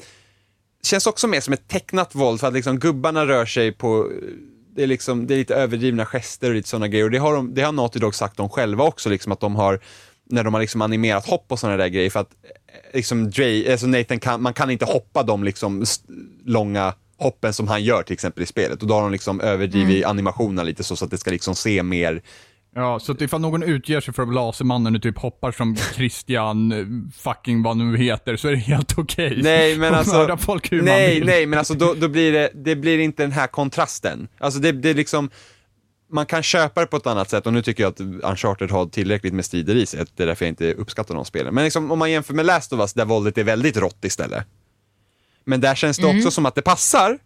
känns också mer som ett tecknat våld för att liksom gubbarna rör sig på, det är liksom, det är lite överdrivna gester och lite sådana grejer och det har, de, det har Naughty Dog sagt om själva också, liksom att de har när de har liksom animerat hopp och sådana där grejer för att eh, liksom Dre, alltså Nathan kan, man kan inte hoppa de liksom långa hoppen som han gör till exempel i spelet och då har de liksom överdrivit animationerna lite så, så att det ska liksom se mer Ja, så att ifall någon utger sig för att Lasermannen och typ hoppar som Christian eh, fucking vad nu heter så är det helt okej. Nej men alltså, folk hur man nej, vill. nej men alltså då, då blir det, det blir inte den här kontrasten. Alltså det, det är liksom, man kan köpa det på ett annat sätt och nu tycker jag att Uncharted har tillräckligt med strider i sig, det är därför jag inte uppskattar de spelen. Men liksom, om man jämför med Last of Us där våldet är väldigt rått istället. Men där känns det också som att det passar.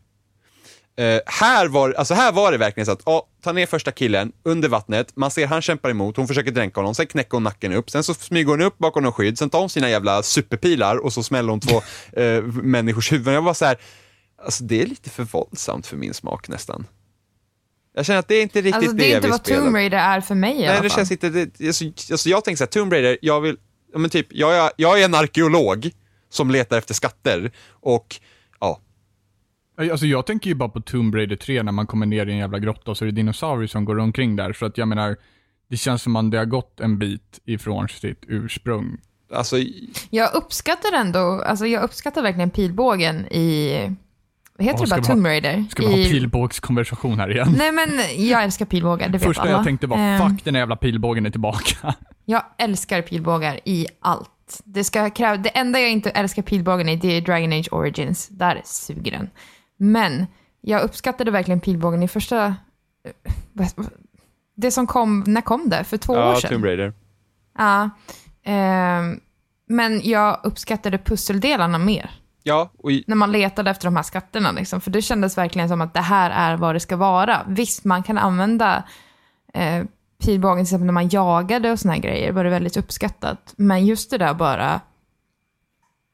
Eh, här, var, alltså här var det verkligen så att, ja, ta ner första killen under vattnet, man ser han kämpar emot, hon försöker dränka honom, sen knäcker hon nacken upp, sen så smyger hon upp bakom någon skydd, sen tar hon sina jävla superpilar och så smäller hon två eh, människors huvuden. Jag var så här, alltså det är lite för våldsamt för min smak nästan. Jag känner att det är inte riktigt Alltså, det, det är jag inte vill vad spela. Tomb Raider är för mig i Nej, alla det fall. känns inte, det, alltså, alltså jag tänker så här, Tomb Raider, jag vill, ja, men typ, jag är, jag är en arkeolog som letar efter skatter och ja, Alltså jag tänker ju bara på Tomb Raider 3 när man kommer ner i en jävla grotta och så är det dinosaurier som går omkring där. Så att jag menar, det känns som att det har gått en bit ifrån sitt ursprung. alltså Jag uppskattar ändå, alltså jag uppskattar verkligen pilbågen i, heter Ja, det bara, Tomb Raider? Ska vi ha I, pilbågskonversation här igen? Nej men jag älskar pilbågar, det vet Första alla. jag tänkte var, Ehm, fuck den jävla pilbågen är tillbaka. Jag älskar pilbågar i allt. Det, ska kräva, det enda jag inte älskar pilbågen i, det är Dragon Age Origins. Där suger den. Men jag uppskattade verkligen pilbågen i första... eh, Det som kom, när kom det? För två år ja, sedan? Tomb Raider. Ja. ehm, men jag uppskattade pusseldelarna mer. Ja, och i, När man letade efter de här skatterna. Liksom. För det kändes verkligen som att det här är vad det ska vara. Visst, man kan använda eh, pilbågen till exempel när man jagade och såna här grejer. var det väldigt uppskattat. Men just det där bara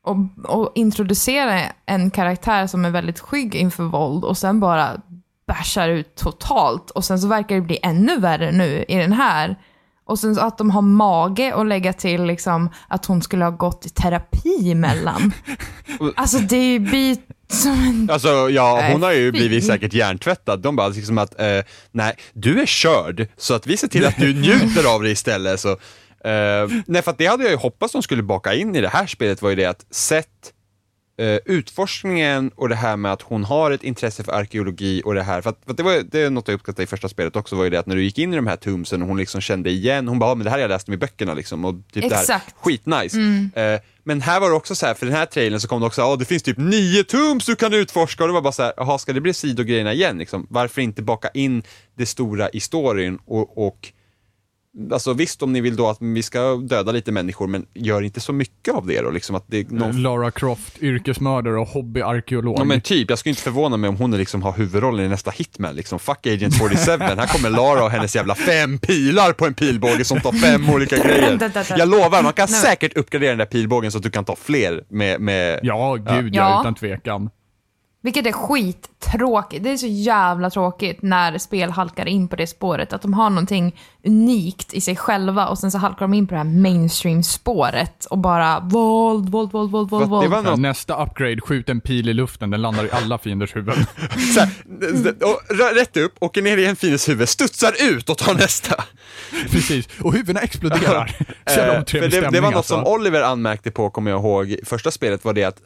och, och introducera en karaktär som är väldigt skygg inför våld och sen bara bashar ut totalt. Och sen så verkar det bli ännu värre nu i den här. Och sen att de har mage att lägga till liksom att hon skulle ha gått i terapi emellan. alltså det blir som en... Alltså ja, hon har ju blivit säkert hjärntvättad. De bara liksom att, eh, nej, du är körd, så att vi ser till att du njuter av det istället. Så, eh, nej, för att det hade jag ju hoppats de skulle baka in i det här spelet var ju det att sätt eh, utforskningen och det här med att hon har ett intresse för arkeologi och det här, för att, för att det var det är något jag uppskattade i första spelet också, var ju det att när du gick in i de här tombsen och hon liksom kände igen, hon bara, "Ja, men det här har jag läst om i böckerna liksom, och typ det här, Exakt. skitnice. Eh, men här var det också så här, för den här trailern så kom det också, ja det finns typ nio tombs du kan utforska och det var bara så här, jaha ska det bli sidogrejerna igen liksom? Varför inte baka in det stora i storyn och, och Alltså visst om ni vill då att vi ska döda lite människor men gör inte så mycket av det då liksom att det är någon Lara Croft, yrkesmördare och hobbyarkeolog. Ja men typ, jag skulle inte förvåna mig om hon liksom har huvudrollen i nästa Hitman liksom. Fuck Agent 47, här kommer Lara och hennes jävla fem pilar på en pilbåge som tar fem olika grejer. Jag lovar, man kan säkert uppgradera den där pilbågen så att du kan ta fler med, med Ja, gud ja, Ja. utan tvekan. Vilket är skittråkigt. Det är så jävla tråkigt när spel halkar in på det spåret. Att de har någonting unikt i sig själva och sen så halkar de in på det här mainstream-spåret och bara våld, våld, våld, våld, våld, våld. var något, Nästa upgrade, skjut en pil i luften, den landar i alla fienders huvuden. så här, och, rätt upp, åker ner i en fiendes huvud, studsar ut och tar nästa. Precis, och huvudena exploderar. Så Eh, det, det var något alltså. som Oliver anmärkte på, kommer jag ihåg, första spelet var det att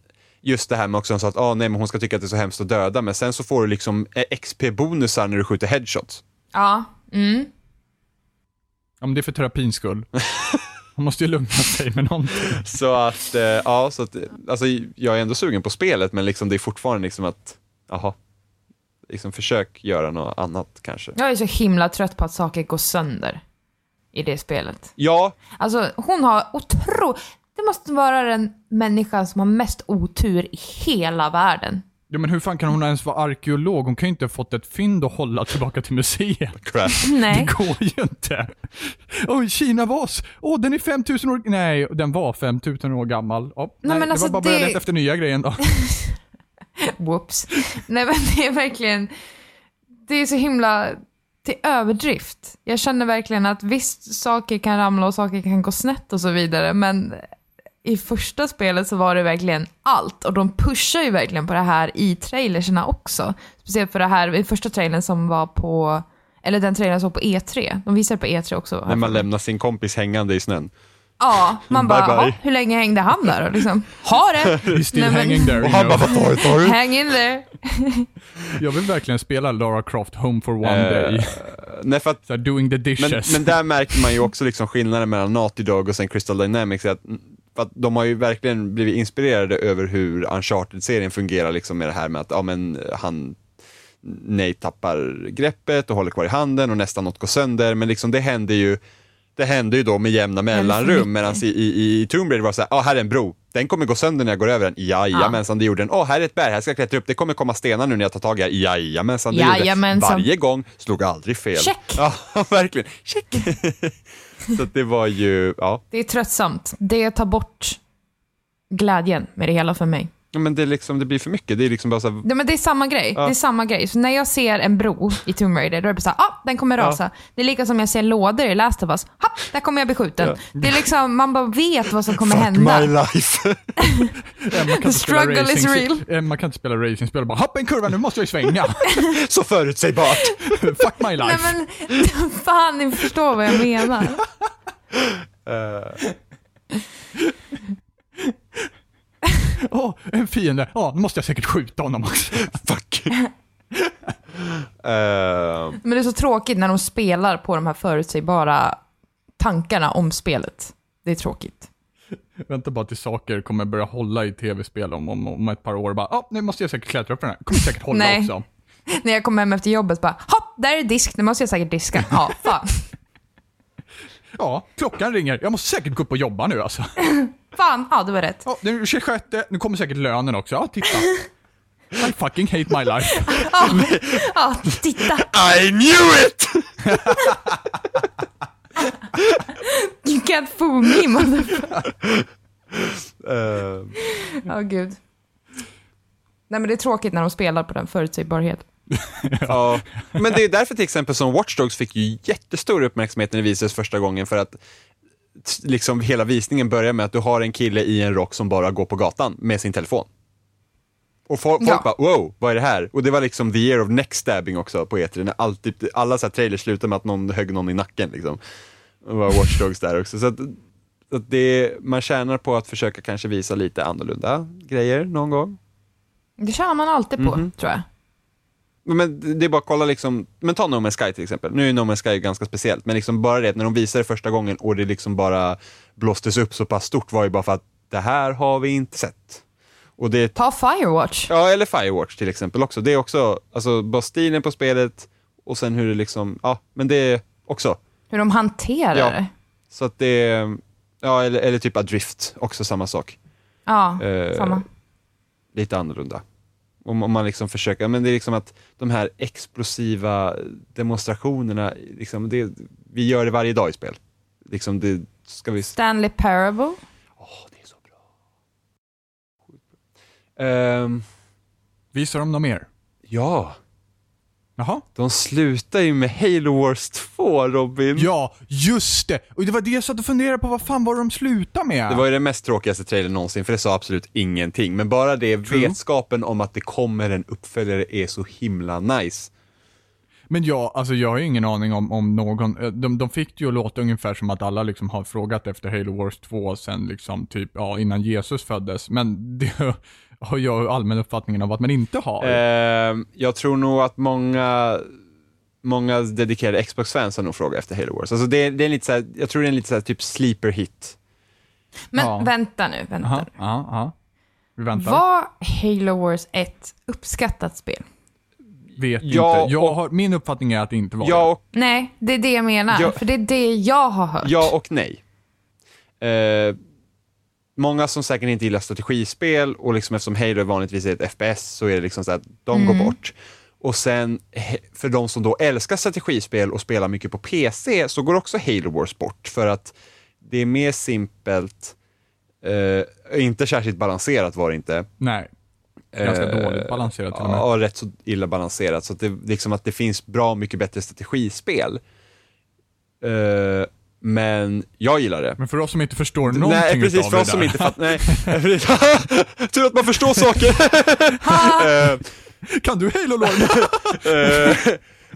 just det här med också att ah, nej, men hon ska tycka att det är så hemskt att döda, men sen så får du liksom eh, XP-bonusar när du skjuter headshots. Ja. Mm. Ja, men det är för terapins skull. Man måste ju lugna sig med någonting. Så att, eh, ja, så att, alltså jag är ändå sugen på spelet, men liksom det är fortfarande liksom att, jaha, liksom försök göra något annat kanske. Jag är så himla trött på att saker går sönder i det spelet. Ja, Alltså hon har otro... Det måste vara den människan som har mest otur i hela världen. Ja, men hur fan kan hon ens vara arkeolog? Hon kan ju inte ha fått ett fynd att hålla tillbaka till museet. Crap. Nej. Det går ju inte. Oj, Kina-vas. Åh, den är 5000 år... Nej, den var 5000 år gammal. Ja, nej, men det alltså var bara börja det- leta efter nya grejen då. Whoops. Nej men det är verkligen, det är så himla till överdrift. Jag känner verkligen att visst, saker kan ramla och saker kan gå snett och så vidare, men i första spelet så var det verkligen allt och de pushar ju verkligen på det här i trailerserna också. Speciellt för det här i första trailern som var på, eller den trailern som var på E3. De visade på E3 också. När man lämnar sin kompis hängande i snön. Ja, man bara, Bye, bye. "Jaha, hur länge hängde han där då? Liksom, ha det! He's still Nej, men- hanging there. Och han bara, vad tar du? Hang in there! Jag vill verkligen spela Lara Croft Home for one day. Eh, nej, för att, doing the men, dishes. men där märker man ju också liksom skillnaden mellan Naughty Dog och sen Crystal Dynamics. Att, för att de har ju verkligen blivit inspirerade över hur Uncharted-serien fungerar liksom med det här med att ja, men, han Nej tappar greppet och håller kvar i handen och nästan något går sönder. Men liksom det händer ju det händer ju då med jämna mellanrum medan i, i, i Tomb Raider var det såhär, ah, här är en bro, den kommer gå sönder när jag går över den, jajamensan det gjorde den, åh här är ett berg, här ska jag klättra upp, det kommer komma stenar nu när jag tar tag i det, jajamensan det gjorde den. Jajamensan. Varje gång, slog aldrig fel. Check. Ja, verkligen, check. Så det var ju, ja, Det är tröttsamt. Det tar bort glädjen med det hela för mig. Ja, men det, är liksom, det blir för mycket, det är liksom bara så här, Ja, men det är samma grej. Det är samma grej. Så när jag ser en bro i Tomb Raider, då är det bara såhär, ah, den kommer rasa. Det är lika som jag ser lådor i Last of Us, Hopp, där kommer jag bli skjuten. Ja. Det är liksom, man bara vet vad som kommer fuck hända. my life. Spela struggle is real. Emma kan inte spela racingspel och bara hopp en kurva, nu måste jag ju svänga. så förutsägbart. Fuck my Nej life. men, fan ni förstår vad jag menar. Eh, Åh, en fiende. Ja, nu måste jag säkert skjuta honom också. fuck. Eh, Men det är så tråkigt när de spelar på de här förutsägbara tankarna om spelet. Det är tråkigt. Vänta bara till saker kommer börja hålla i tv-spel om, om, om ett par år. Bara, ah, nu måste jag säkert klättra upp den här. Kommer säkert hålla Nej. också. När jag kommer hem efter jobbet bara, hopp, där är disk, nu måste jag säkert diska. Ja, fan. Ja, klockan ringer. Jag måste säkert gå upp och jobba nu alltså. Fan, ja det var rätt. Ja, det 26, nu kommer säkert lönen också. Ja, titta. I fucking hate my life. Ja, titta. I knew it! You can't fool me motherfucker. Eh, Ja, gud. Nej men det är tråkigt när de spelar på den förutsägbarhet. Ja, men det är därför till exempel som Watch Dogs fick ju jättestor uppmärksamhet när det visades första gången för att liksom hela visningen börjar med att du har en kille i en rock som bara går på gatan med sin telefon. Och folk, folk Ja. bara wow, vad är det här? Och det var liksom the year of neck stabbing också på E3, när alltid, alla så här trailers slutar med att någon högg någon i nacken liksom. Det var Watch Dogs där också. Så att, att det, man tjänar på att försöka kanske visa lite annorlunda grejer någon gång. Det tjänar man alltid på, Mhm. tror jag. Men det är bara att kolla liksom, men ta No Man's Sky till exempel. Nu är No Man's Sky ganska speciellt, men liksom bara det att när de visade det första gången och det liksom bara blåstes upp så pass stort var ju bara för att det här har vi inte sett. Och det, Ta Firewatch. ja eller Firewatch till exempel också. Det är också, alltså bara stilen på spelet och sen hur det liksom, ja men det är också. Hur de hanterar Ja. det. Så att det, ja eller, eller typ Adrift, också samma sak. Ja, Eh, samma. lite annorlunda. Om, om man liksom försöker, men det är liksom att de här explosiva demonstrationerna, liksom det, vi gör det varje dag i spel. Liksom det ska vi... Stanley Parable. Åh, det är så bra. Ehm, Visar de något mer? ja, Jaha? de slutar ju med Halo Wars 2, Robin. Ja, just det! Och det var det jag satt och funderade på, vad fan var de slutade med? Det var ju den mest tråkigaste trailern någonsin, för det sa absolut ingenting. Men bara det, True. vetskapen om att det kommer en uppföljare är så himla nice. Men ja, alltså jag har ju ingen aning om, om någon, eh, de, de fick det ju att låta ungefär som att alla liksom har frågat efter Halo Wars 2 sen liksom typ, ja innan Jesus föddes. Men det har jag allmän uppfattningen av att man inte har. Ehm, jag tror nog att många, många dedikerade Xbox-fans har nog frågat efter Halo Wars. Alltså det, är- det är lite så här, jag tror det är en lite så här typ sleeper hit. Men Ja. vänta nu, vänta Jaha, nu. ja. Vi väntar. Var Halo Wars ett uppskattat spel? Vet Ja, inte. Jag och- har, min uppfattning är att det inte var Ja det. och, Nej, det är det jag menar. Ja. För det är det jag har hört. ja och nej. Eh, många som säkert inte gillar strategispel och liksom eftersom Halo vanligtvis är ett FPS så är det liksom så att de går bort. Och sen för de som då älskar strategispel och spelar mycket på PC så går också Halo Wars bort för att det är mer simpelt, eh, inte särskilt balanserat var det inte. Nej. Ganska Eh, dåligt balanserat till och med. Ja, rätt så illa balanserat. Så att det, liksom att det finns bra mycket bättre strategispel. Eh, men jag gillar det. Men för oss som inte förstår någonting Nej, precis, utav för det oss som inte fattar. Nej, tur att man förstår saker. Eh, Kan du Halo Lord? eh,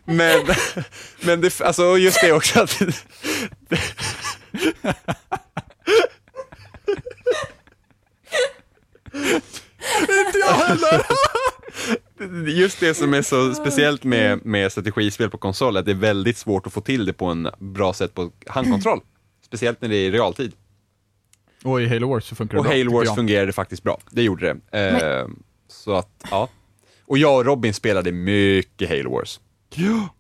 men, men det, alltså just det också att inte jag heller! Just det som är så speciellt med, med strategispel på konsol, att det är väldigt svårt att få till det på en bra sätt på handkontroll. Speciellt när det är i realtid. Och i Halo Wars så funkar det Och bra, Halo Wars jag. fungerade faktiskt bra. Det gjorde det. Eh, så att, ja. Och jag och Robin spelade mycket Halo Wars.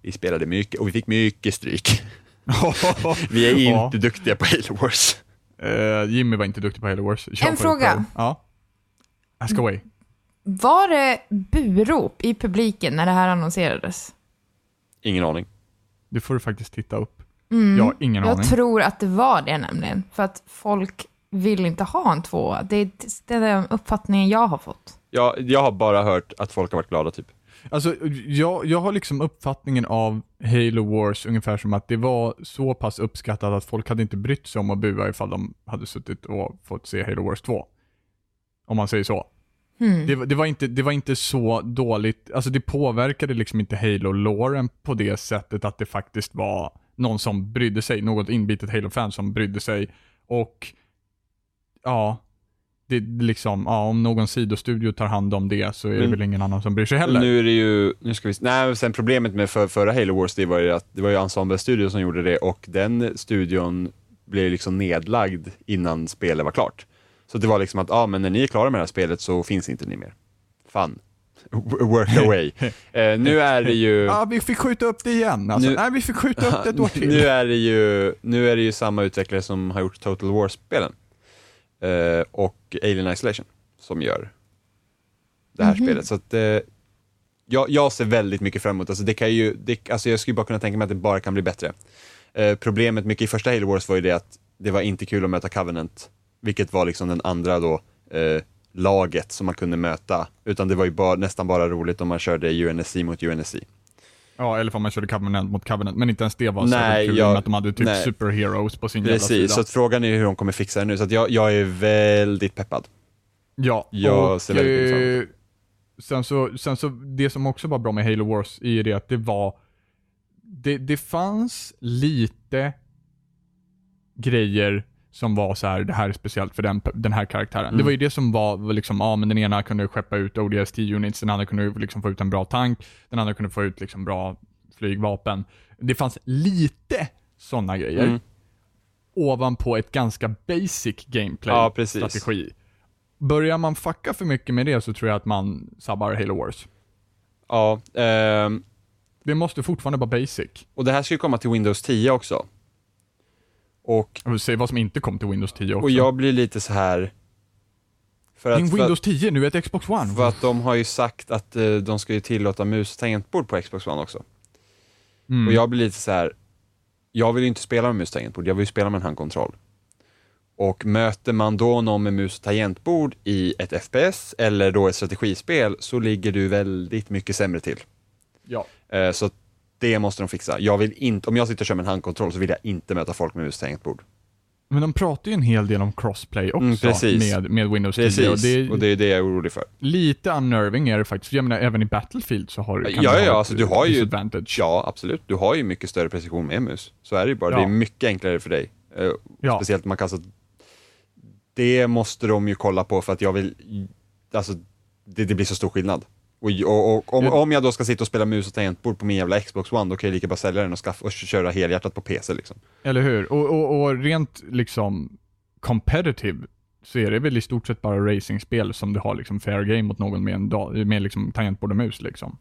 Vi spelade mycket och vi fick mycket stryk. Vi är Ja. inte duktiga på Halo Wars. Eh, Jimmy var inte duktig på Halo Wars. Kör En fråga. Ja. Ask away. Var det burop i publiken när det här annonserades? Ingen aning. Det får du faktiskt titta upp. Mm. Jag har ingen Jag aning. tror att det var det nämligen. För att folk vill inte ha en tvåa. Det är, det är den uppfattningen jag har fått. Jag, jag har bara hört att folk har varit glada typ. Alltså, jag, jag har liksom uppfattningen av Halo Wars ungefär som att det var så pass uppskattat att folk hade inte brytt sig om att bua ifall de hade suttit och fått se Halo Wars 2. Om man säger så. Hmm. Det, var- det, var inte, det var inte så dåligt, alltså det påverkade liksom inte Halo-loren på det sättet att det faktiskt var någon som brydde sig, något inbitet Halo-fan som brydde sig och ja, det det liksom, ja, om någon sidostudio tar hand om det så är det Men- väl ingen annan som bryr sig heller. Nu är det ju, nu ska vi, nej sen problemet med för, förra Halo Wars det var ju att det var ju Ensemble Studio som gjorde det och den studion blev liksom nedlagd innan spelet var klart. Så det var liksom att, ja men när ni är klara med det här spelet så finns inte ni mer. Fun. Work away. eh, nu är det ju... Ja, vi fick skjuta upp det igen. Alltså, Nu- nej, vi fick skjuta upp det ett år till. Nu är det ju, nu är det ju samma utvecklare som har gjort Total War-spelen. Eh, och Alien Isolation som gör det här spelet. Så att, eh, jag, jag ser väldigt mycket fram emot, alltså det kan ju, det, alltså jag skulle bara kunna tänka mig att det bara kan bli bättre. Eh, problemet mycket i första Halo Wars var ju det att det var inte kul att möta Covenant, vilket var liksom den andra då eh, laget som man kunde möta, utan det var ju bara, nästan bara roligt om man körde UNSC mot UNSC. Ja, eller om man körde Covenant mot Covenant, men inte ens det var Nej, särskilt kul jag- att de hade typ nej. superheroes på sin jävla Precis, sida. så frågan är hur de kommer fixa det nu, så jag, jag är väldigt peppad. Ja, Jag och ser väldigt eh, sen, så, sen så, det som också var bra med Halo Wars är det att det var, det, det fanns lite grejer som var så här, det här är speciellt för den, den här karaktären. Mm. Det var ju det som var liksom, ja men den ena kunde skeppa ut ODST-units, den andra kunde liksom få ut en bra tank, den andra kunde få ut liksom bra flygvapen. Det fanns lite sådana grejer. Mm. Ovanpå ett ganska basic Ja, gameplay-strategi. precis. Börjar man fucka för mycket med det så tror jag att man sabbar Halo Wars. Ja, ehm, Det måste fortfarande vara basic. och det här ska ju komma till Windows 10 också. Och, Och säg vad som inte kom till Windows 10 också. och jag blir lite så här för att, Windows 10, nu är ett Xbox One. för att de har ju sagt att eh, de ska ju tillåta mus och tangentbord på Xbox One också. Mm. Och jag blir lite så här. jag vill ju inte spela med mus och tangentbord, jag vill ju spela med en handkontroll. Och möter man då någon med mus och tangentbord i ett FPS eller då ett strategispel så ligger du väldigt mycket sämre till. Ja. Eh, Så att det måste de fixa. Jag vill inte, om jag sitter och kör med en handkontroll så vill jag inte möta folk med mus tangentbord. Men de pratar ju en hel del om crossplay också Mm, med, med Windows 10. Precis, Och det är, och det är det jag är orolig för. lite unnerving är det faktiskt. Jag menar, även i Battlefield så har du Ja, kan ja, du ja, ha alltså, ett du har ju-. Ja, absolut. Du har ju mycket större precision med mus. Så är det ju bara. Ja. Det är mycket enklare för dig. Eh, Ja. Speciellt man kastar... Det måste de ju kolla på för att jag vill... Alltså, det, det blir så stor skillnad. Och, och, och om, om jag då ska sitta och spela mus och tangentbord på min jävla Xbox One, då kan jag lika bara sälja den och, skaffa, och köra helhjärtat på PC liksom. Eller hur? Och, och, och rent liksom competitive så är det väl i stort sett bara racingspel som du har liksom fair game mot någon med, en med liksom tangentbord och mus liksom.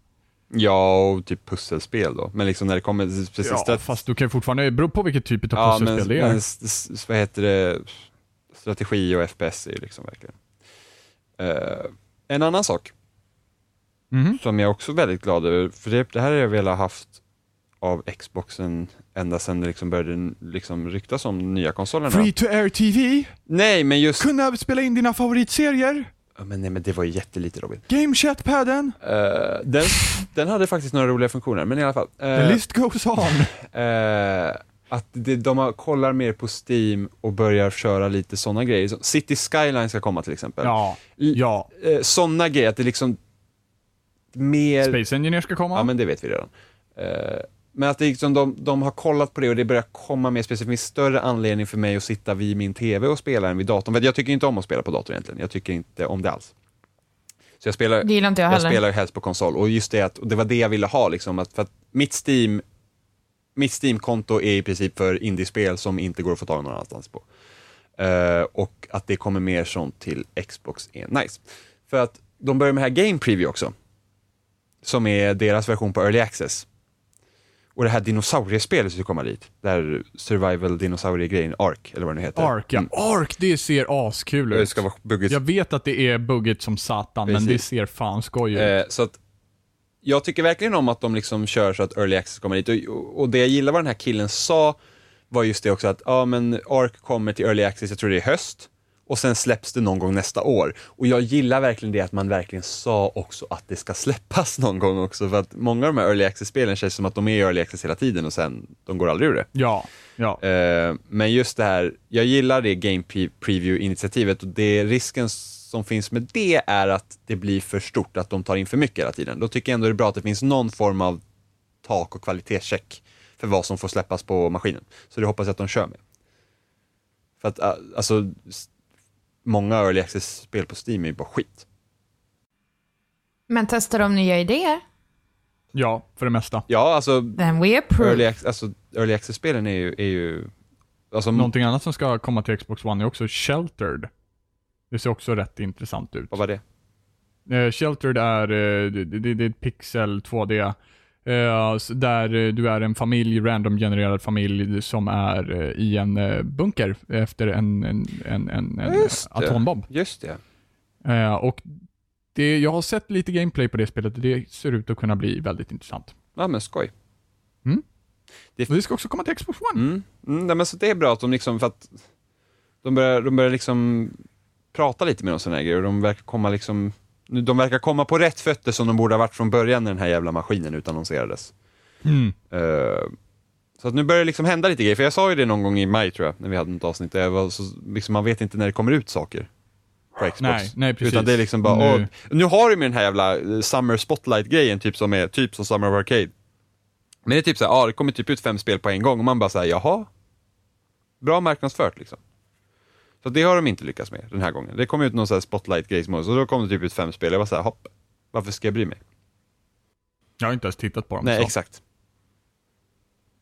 Ja, och typ pusselspel då. Men liksom när det kommer... Precis, ja, det- fast du kan ju fortfarande, det beror på vilket typ av Ja, pusselspel men, det är. men vad heter det? Strategi och FPS är ju liksom verkligen. Eh, en annan sak Mhm. som jag också är väldigt glad över, för det, det här har jag velat haft av Xboxen ända sedan det liksom började liksom ryktas om de nya konsolerna. Free to air TV, Nej, men just... kunna spela in dina favoritserier, Ja, Men, nej, men det var ju jättelite Robin. game chatpadden, Eh, den, den hade faktiskt några roliga funktioner, men i alla fall. the Eh, list goes on. eh, att det, de kollar mer på Steam och börjar köra lite sådana grejer. City Skyline ska komma till exempel. Ja, ja. Sådana grejer, att det liksom mer... Space Engineer ska komma. Ja, men det vet vi redan. Eh, men att det liksom, de, de har kollat på det och det börjar komma mer specifikt. Det finns större anledning för mig att sitta vid min TV och spela än vid datorn. För jag tycker inte om att spela på dator egentligen. Jag tycker inte om det alls. Så jag spelar, Det gillar inte jag jag heller. spelar ju helst på konsol. Och just det att, och det var det jag ville ha liksom. Att, för att mitt Steam mitt Steam-konto är i princip för indiespel som inte går att få tag i någon annanstans på. Eh, och att det kommer mer sånt till Xbox är nice. För att de börjar med här Game Preview också. Som är deras version på Early Access. Och det här dinosauriespelet ska komma dit. Det här survival dinosauriegrejen, Ark, eller vad det nu heter. Ark, ja. Mm. Ark, det ser askul Det ut. ska vara buggigt. Jag vet att det är buggigt som satan, men Precis. det ser fan skoj ut. Eh, så att jag tycker verkligen om att de liksom kör så att Early Access kommer dit. Och, och det jag gillar vad den här killen sa var just det också att ja, men Ark kommer till Early Access, jag tror det är höst, och sen släpps det någon gång nästa år. Och jag gillar verkligen det att man verkligen sa också att det ska släppas någon gång också, för att många av de här Early Access-spelen känns som att de är i Early Access hela tiden och sen, de går aldrig ur det. Ja, ja. Eh, men just det här, jag gillar det Game Pre- Preview-initiativet och det risken som finns med det är att det blir för stort, att de tar in för mycket hela tiden. Då tycker jag ändå det är bra att det finns någon form av tak och kvalitetscheck för vad som får släppas på maskinen. Så det hoppas jag att de kör med. För att eh, alltså, många early access-spel på Steam är ju bara skit. Men testar de nya idéer? Ja, för det mesta. Ja, alltså Then we approve. early, alltså, early access-spelen är ju, är ju alltså, Någonting annat som ska komma till Xbox One är också Sheltered. Det ser också rätt intressant ut. vad var det? Eh, Sheltered är, eh, det, det, det är ett pixel 2D. Eh, där eh, du är en familj, random genererad familj som är eh, i en bunker efter en, en, en, en, en Just det. atombomb. Just det. Och det, jag har sett lite gameplay på det spelet och det ser ut att kunna bli väldigt intressant. Ja, men skoj. Och det ska också komma till Xbox One. Mm. Mm, nej, men så det är bra att de liksom, för att de börjar, de börjar liksom prata lite med om sådana här grejer och de verkar komma liksom, de verkar komma på rätt fötter som de borde ha varit från början när den här jävla maskinen utannonserades. Mm. Eh, så att nu börjar det liksom hända lite grejer, för jag sa ju det någon gång i maj tror jag, när vi hade något avsnitt, där var så, liksom, man vet inte när det kommer ut saker på Xbox. Nej, nej, precis. Utan det är liksom bara, Nu- nu, nu har de ju den här jävla eh, Summer Spotlight-grejen, typ som är typ som Summer of Arcade. Men det är typ såhär, ja det kommer typ ut fem spel på en gång och man bara säger jaha? Bra marknadsfört liksom. Så det har de inte lyckats med den här gången. Det kom ut någon här Spotlight-grej så då kom det typ ut fem spel, jag var såhär, hopp, varför ska jag bry mig? Jag har inte ens tittat på dem. Nej, så. exakt.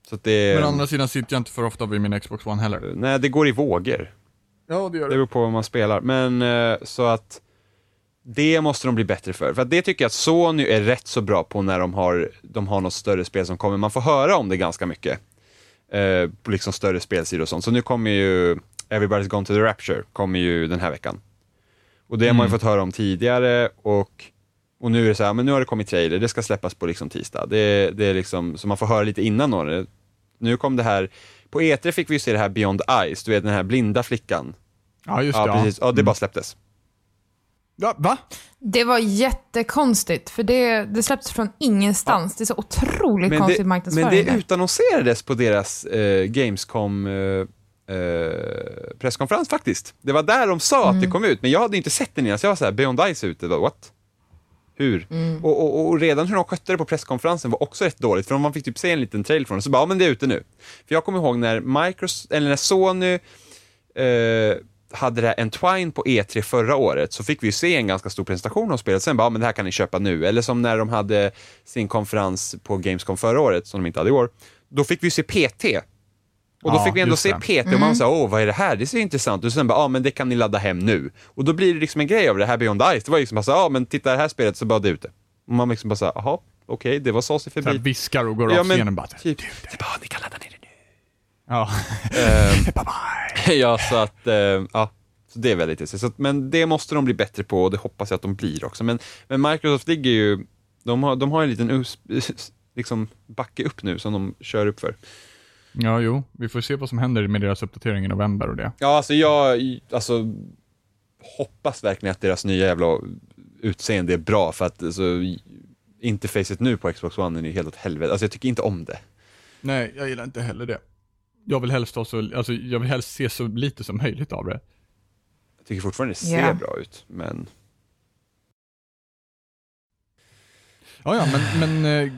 Så att det, Men å andra sidan sitter jag inte för ofta vid min Xbox One heller. nej det går i vågor. Ja, det gör Det beror på vad man spelar. Men eh, så att det måste de bli bättre för. För att det tycker jag att Sony är rätt så bra på när de har, de har något större spel som kommer. Man får höra om det ganska mycket. Eh, på liksom större spelsidor och sånt. Så nu kommer ju Everybody's Gone to the Rapture kommer ju den här veckan. Och det har man ju Mm. fått höra om tidigare och, och nu är det så här, men nu har det kommit trailer, det ska släppas på liksom tisdag. Det, det är liksom, så man får höra lite innan det. Nu kom det här, på E3 fick vi ju se det här Beyond Eyes, du vet den här blinda flickan. Ja, just Ja, det. precis. Ja, det bara släpptes. Ja, va? Det var jättekonstigt, för det, det släpptes från ingenstans. Det är så otroligt Men konstigt det, marknadsföring. men det utannonserades på deras eh, Gamescom eh, eh, presskonferens faktiskt. Det var där de sa att det kom ut, men jag hade inte sett den innan, så jag var såhär, Beyond Ice ute, bara, what? Hur? Och, och, och redan hur de skötte det på presskonferensen var också rätt dåligt, för man fick typ se en liten trail från det, så bara, ja men det är ute nu. För jag kommer ihåg när Microsoft, eller när Sony eh, hade det här Entwine på E3 förra året så fick vi ju se en ganska stor presentation av spelet. Sen bara, ja, men det här kan ni köpa nu. Eller som när de hade sin konferens på Gamescom förra året, som de inte hade i år. Då fick vi se PT. Och då Ja, fick vi ändå se det. PT och man sa, åh vad är det här? Det ser intressant ut. Och sen bara, ja men det kan ni ladda hem nu. Och då blir det liksom en grej av det här Beyond Ice. Det var liksom bara så, ja men titta det här spelet så bara det ute. Och man liksom bara så, jaha, okej, det var så sig förbi. viskar och går Ja, av scenen bara. typ, typ, ni kan ladda ner det nu. Ja. Ehm, bye bye. ja, så att, eh, ja. Så det är väldigt intressant. Men det måste de bli bättre på och det hoppas jag att de blir också. Men, men Microsoft ligger ju, de har, de har en liten us, liksom backe upp nu som de kör upp för. Ja, jo. Vi får se vad som händer med deras uppdatering i november och det. Ja, alltså jag alltså, hoppas verkligen att deras nya jävla utseende är bra för att alltså, interfacet nu på Xbox One är helt åt helvete. Alltså jag tycker inte om det. Nej, jag gillar inte heller det. Jag vill helst så, alltså jag vill helst se så lite som möjligt av det. Jag tycker fortfarande det ser Ja. bra ut, men Ja, ja, men, men eh,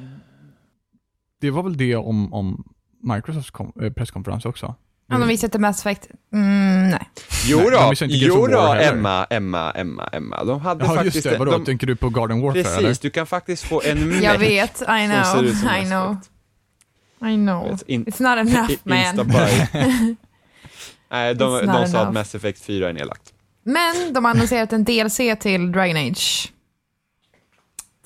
det var väl det om, om Microsofts eh, presskonferens också. Ja, de visade till Mass Effect. Mm, nej. Jo Nej, då, inte Gears jo då. Emma, Emma, Emma, Emma. De hade Ja, faktiskt... just det. Vadå, de, tänker du på Garden Warfare precis, eller? du kan faktiskt få en Jag mech vet, I som know, ser ut som I know. I know. In- It's not enough man. Nej, de, de sa att enough. Mass Effect 4 är nedlagt. Men de har annonserat en DLC till Dragon Age.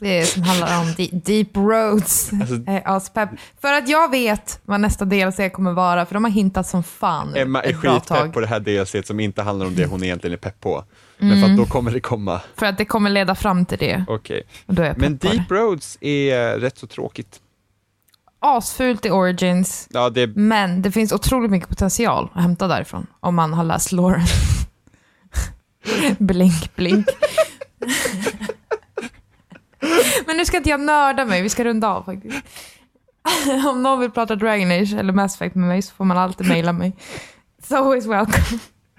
Det som handlar om de- Deep Roads. Alltså- Eh, aspepp. För att jag vet vad nästa DLC kommer vara, för de har hintat som fan Emma är skitpepp på det här DLC som inte handlar om det hon egentligen är pepp på. Men för att då kommer det komma. För att det kommer leda fram till det. Okej. Jag Men. Deep Roads är rätt så tråkigt. Asfult i Origins, Ja, det men det finns otroligt mycket potential att hämta därifrån. Om man har läst Lauren. blink, blink. Men nu ska inte jag nörda mig, vi ska runda av faktiskt. Om någon vill prata Dragon Age eller Mass Effect med mig så får man alltid mejla mig. It's always welcome.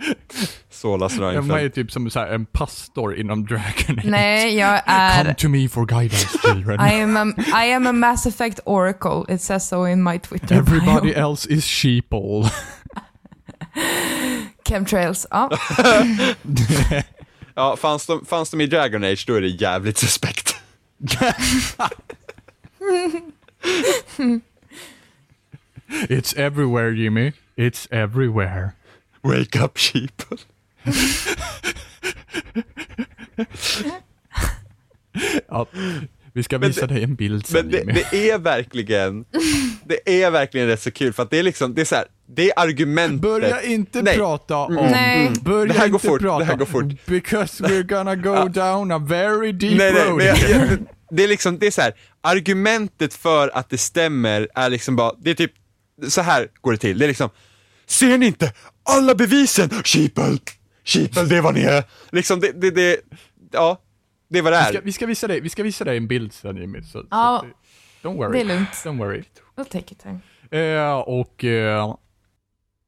Solas Emma är Reinfeldt. typ som så här, en pastor inom Dragon Age. Nej, jag Come är... to me for guidance children. I am, a, I am a Mass Effect Oracle. It says so in my Twitter Everybody bio. else is sheeple. Chemtrails. Ja. Ja, fanns de, fanns de i Dragon Age, då är det jävligt suspekt. It's everywhere Jimmy. It's everywhere. Wake up sheep. Ja, vi ska visa dig en bild sen Men det, det är verkligen, det är verkligen rätt så kul för att det är liksom, det är så här, det är argumentet. Börja inte Nej. prata om... Nej. Börja Det här går inte fort, det prata här går fort. Because we're gonna go down a very deep Nej, nej, road. jag, jag, det är liksom, det är så här, argumentet för att det stämmer är liksom bara, det är typ, så här går det till. Det är liksom, ser ni inte alla bevisen? Sheeple, sheeple, det vad ni är. Liksom, det, det, det ja, det är vad det vi, är. ska, vi, ska visa dig, vi ska visa dig en bild sen Jimmy. Så, så Ja, att det- don't worry. det är lugnt. Don't worry. We'll take it time. Eh, och eh,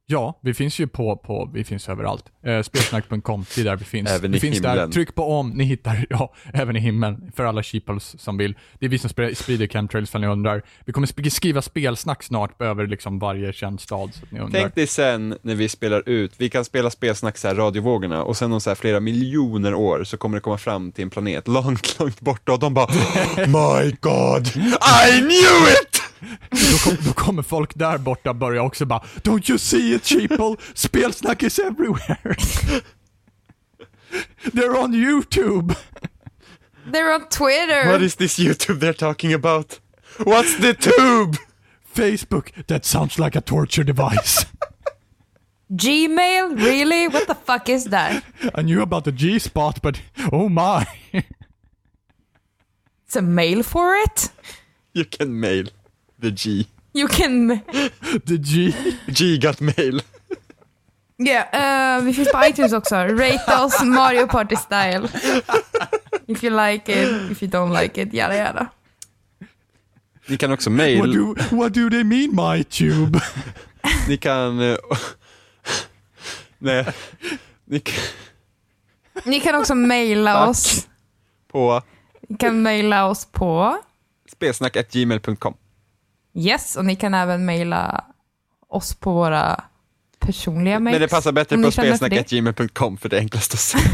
ja, vi finns ju på, på vi finns överallt. Eh, spelsnack.com, det är där vi finns. Även vi i finns där, himlen. tryck på om, ni hittar, ja, även i himlen, för alla sheeples som vill. Det är vi som sprider chemtrails för ni undrar. Vi kommer skriva spelsnack snart över liksom varje känd stad, så att ni undrar. Tänk dig sen när vi spelar ut, vi kan spela spelsnack så här radiovågorna och sen om så här flera miljoner år så kommer det komma fram till en planet långt, långt borta och de bara My God, I knew it! Då, kom, då kommer folk där borta börja också bara Don't you see it sheeple? Spelsnack is everywhere! They're on YouTube! They're on Twitter! What is this YouTube they're talking about? What's the tube? Facebook, that sounds like a torture device. Gmail? Really? What the fuck is that? I knew about the G-spot, but oh my. It's a mail for it? You can mail the G. You can... the G. G got mail. Yeah, uh, vi finns på iTunes också. Rate us Mario Party style. If you like it, if you don't like it, yada yada. Ni kan också What mail, do, what do they mean my tube? ni kan... eh, Nej, ni kan Ni kan också mejla oss. på Ni kan mejla oss på spelsnack.gmail.com. Yes, och ni kan även mejla oss på våra personliga mejl. Men det passar bättre på känner för det. är enklast att se.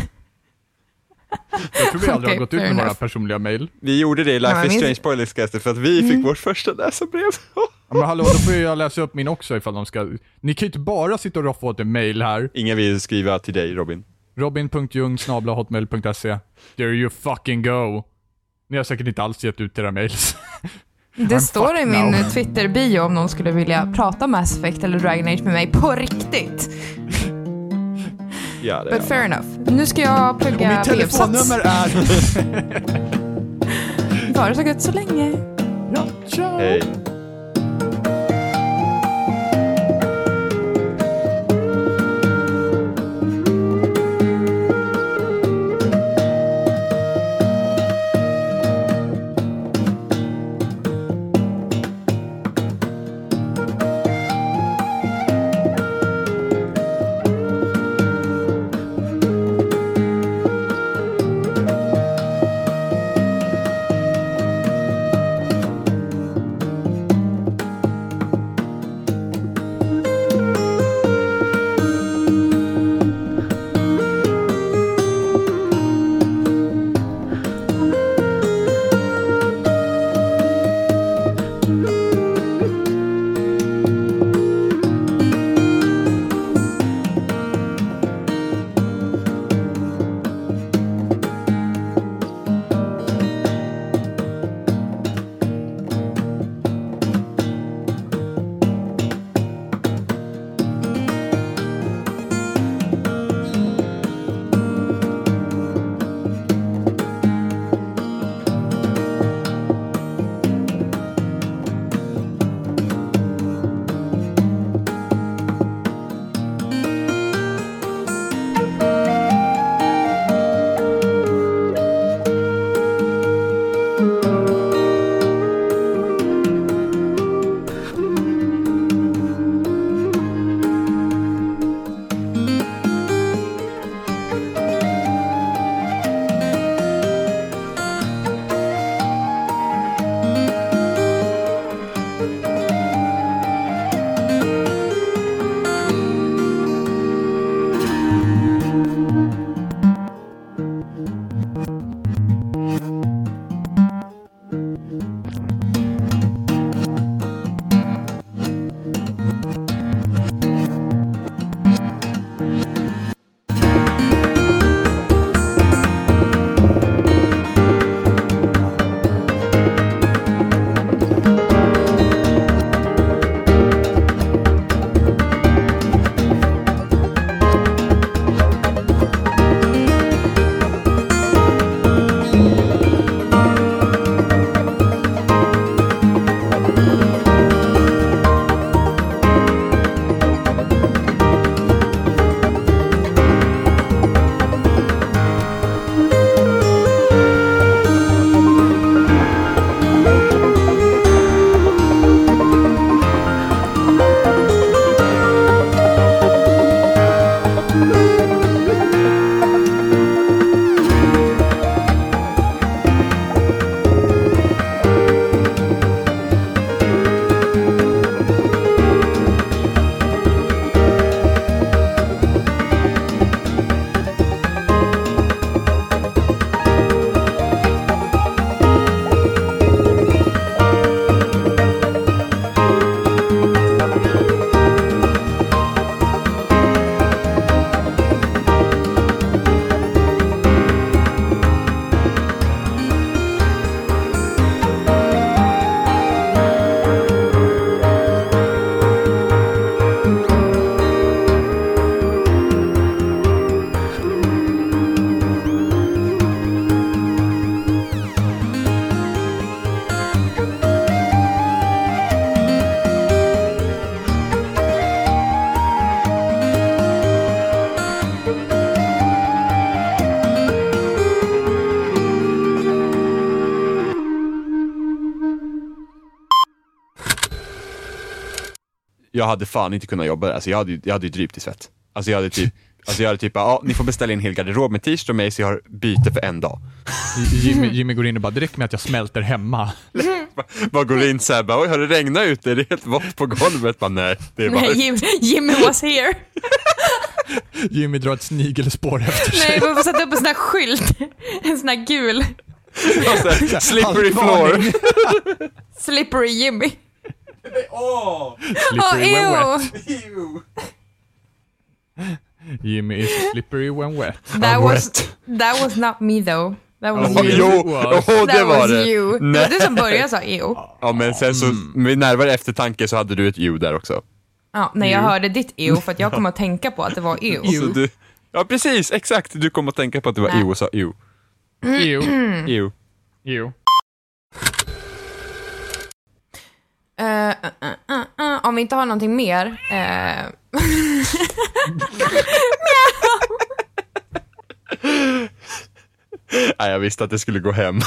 Jag tror vi aldrig Okej, har gått ut med våra personliga mail. Vi gjorde det i Ja, Life men is Strange Spoilercastet för att vi fick vårt första läsarbrev. Ja, men hallå, då får jag läsa upp min också ifall de ska... Ni kan ju inte bara sitta och roffa åt en mail här. Ingen vill skriva till dig Robin. Robin.jung hotmail.se There you fucking go. Ni har säkert inte alls gett ut era mails. Det I'm står i min now. Twitter-bio om någon skulle vilja prata Mass Effect eller Dragon Age med mig på riktigt. Ja, det But fair enough. Nu ska jag plugga Mitt telefonnummer är... Bara så gött så länge. Ja, ciao. Hej. Jag hade fan inte kunnat jobba där. Alltså jag hade, ju- jag hade drypt i svett. Alltså jag hade typ, alltså jag hade typ ja, ni får beställa in en hel garderob med t-shirt och mig så jag har byte för en dag. Jimmy, Jimmy går in och bara, det räcker med att jag smälter hemma. Bara går in såhär, bara, oj har det regnat ute? Det är helt vått på golvet. Bara, nej, det är bara... Nej, Jim, Jimmy was here. Jimmy drar ett snigelspår efter sig. Nej, man får sätta upp en sån här skylt. En sån här gul. Här, slippery floor. Slippery Jimmy. Åh! Slippery when ew. wet. Jimmy is slippery when wet. That was, that was not me though. That was Ja, you. jo, oh, det That var was det. you. Det Nej. var du som började sa ew. Ja, men sen så, med närmare eftertanke så hade du ett ljud där också. Ja, när jag hörde ditt ew, för att jag kom att tänka på att det var ew. Så du, Ja, precis, exakt. Du kom att tänka på att det var Nej. EU och sa EU. EU. EU. EU. Uh, uh, uh, om vi inte har någonting mer. Uh... Nej, jag visste att det skulle gå hem.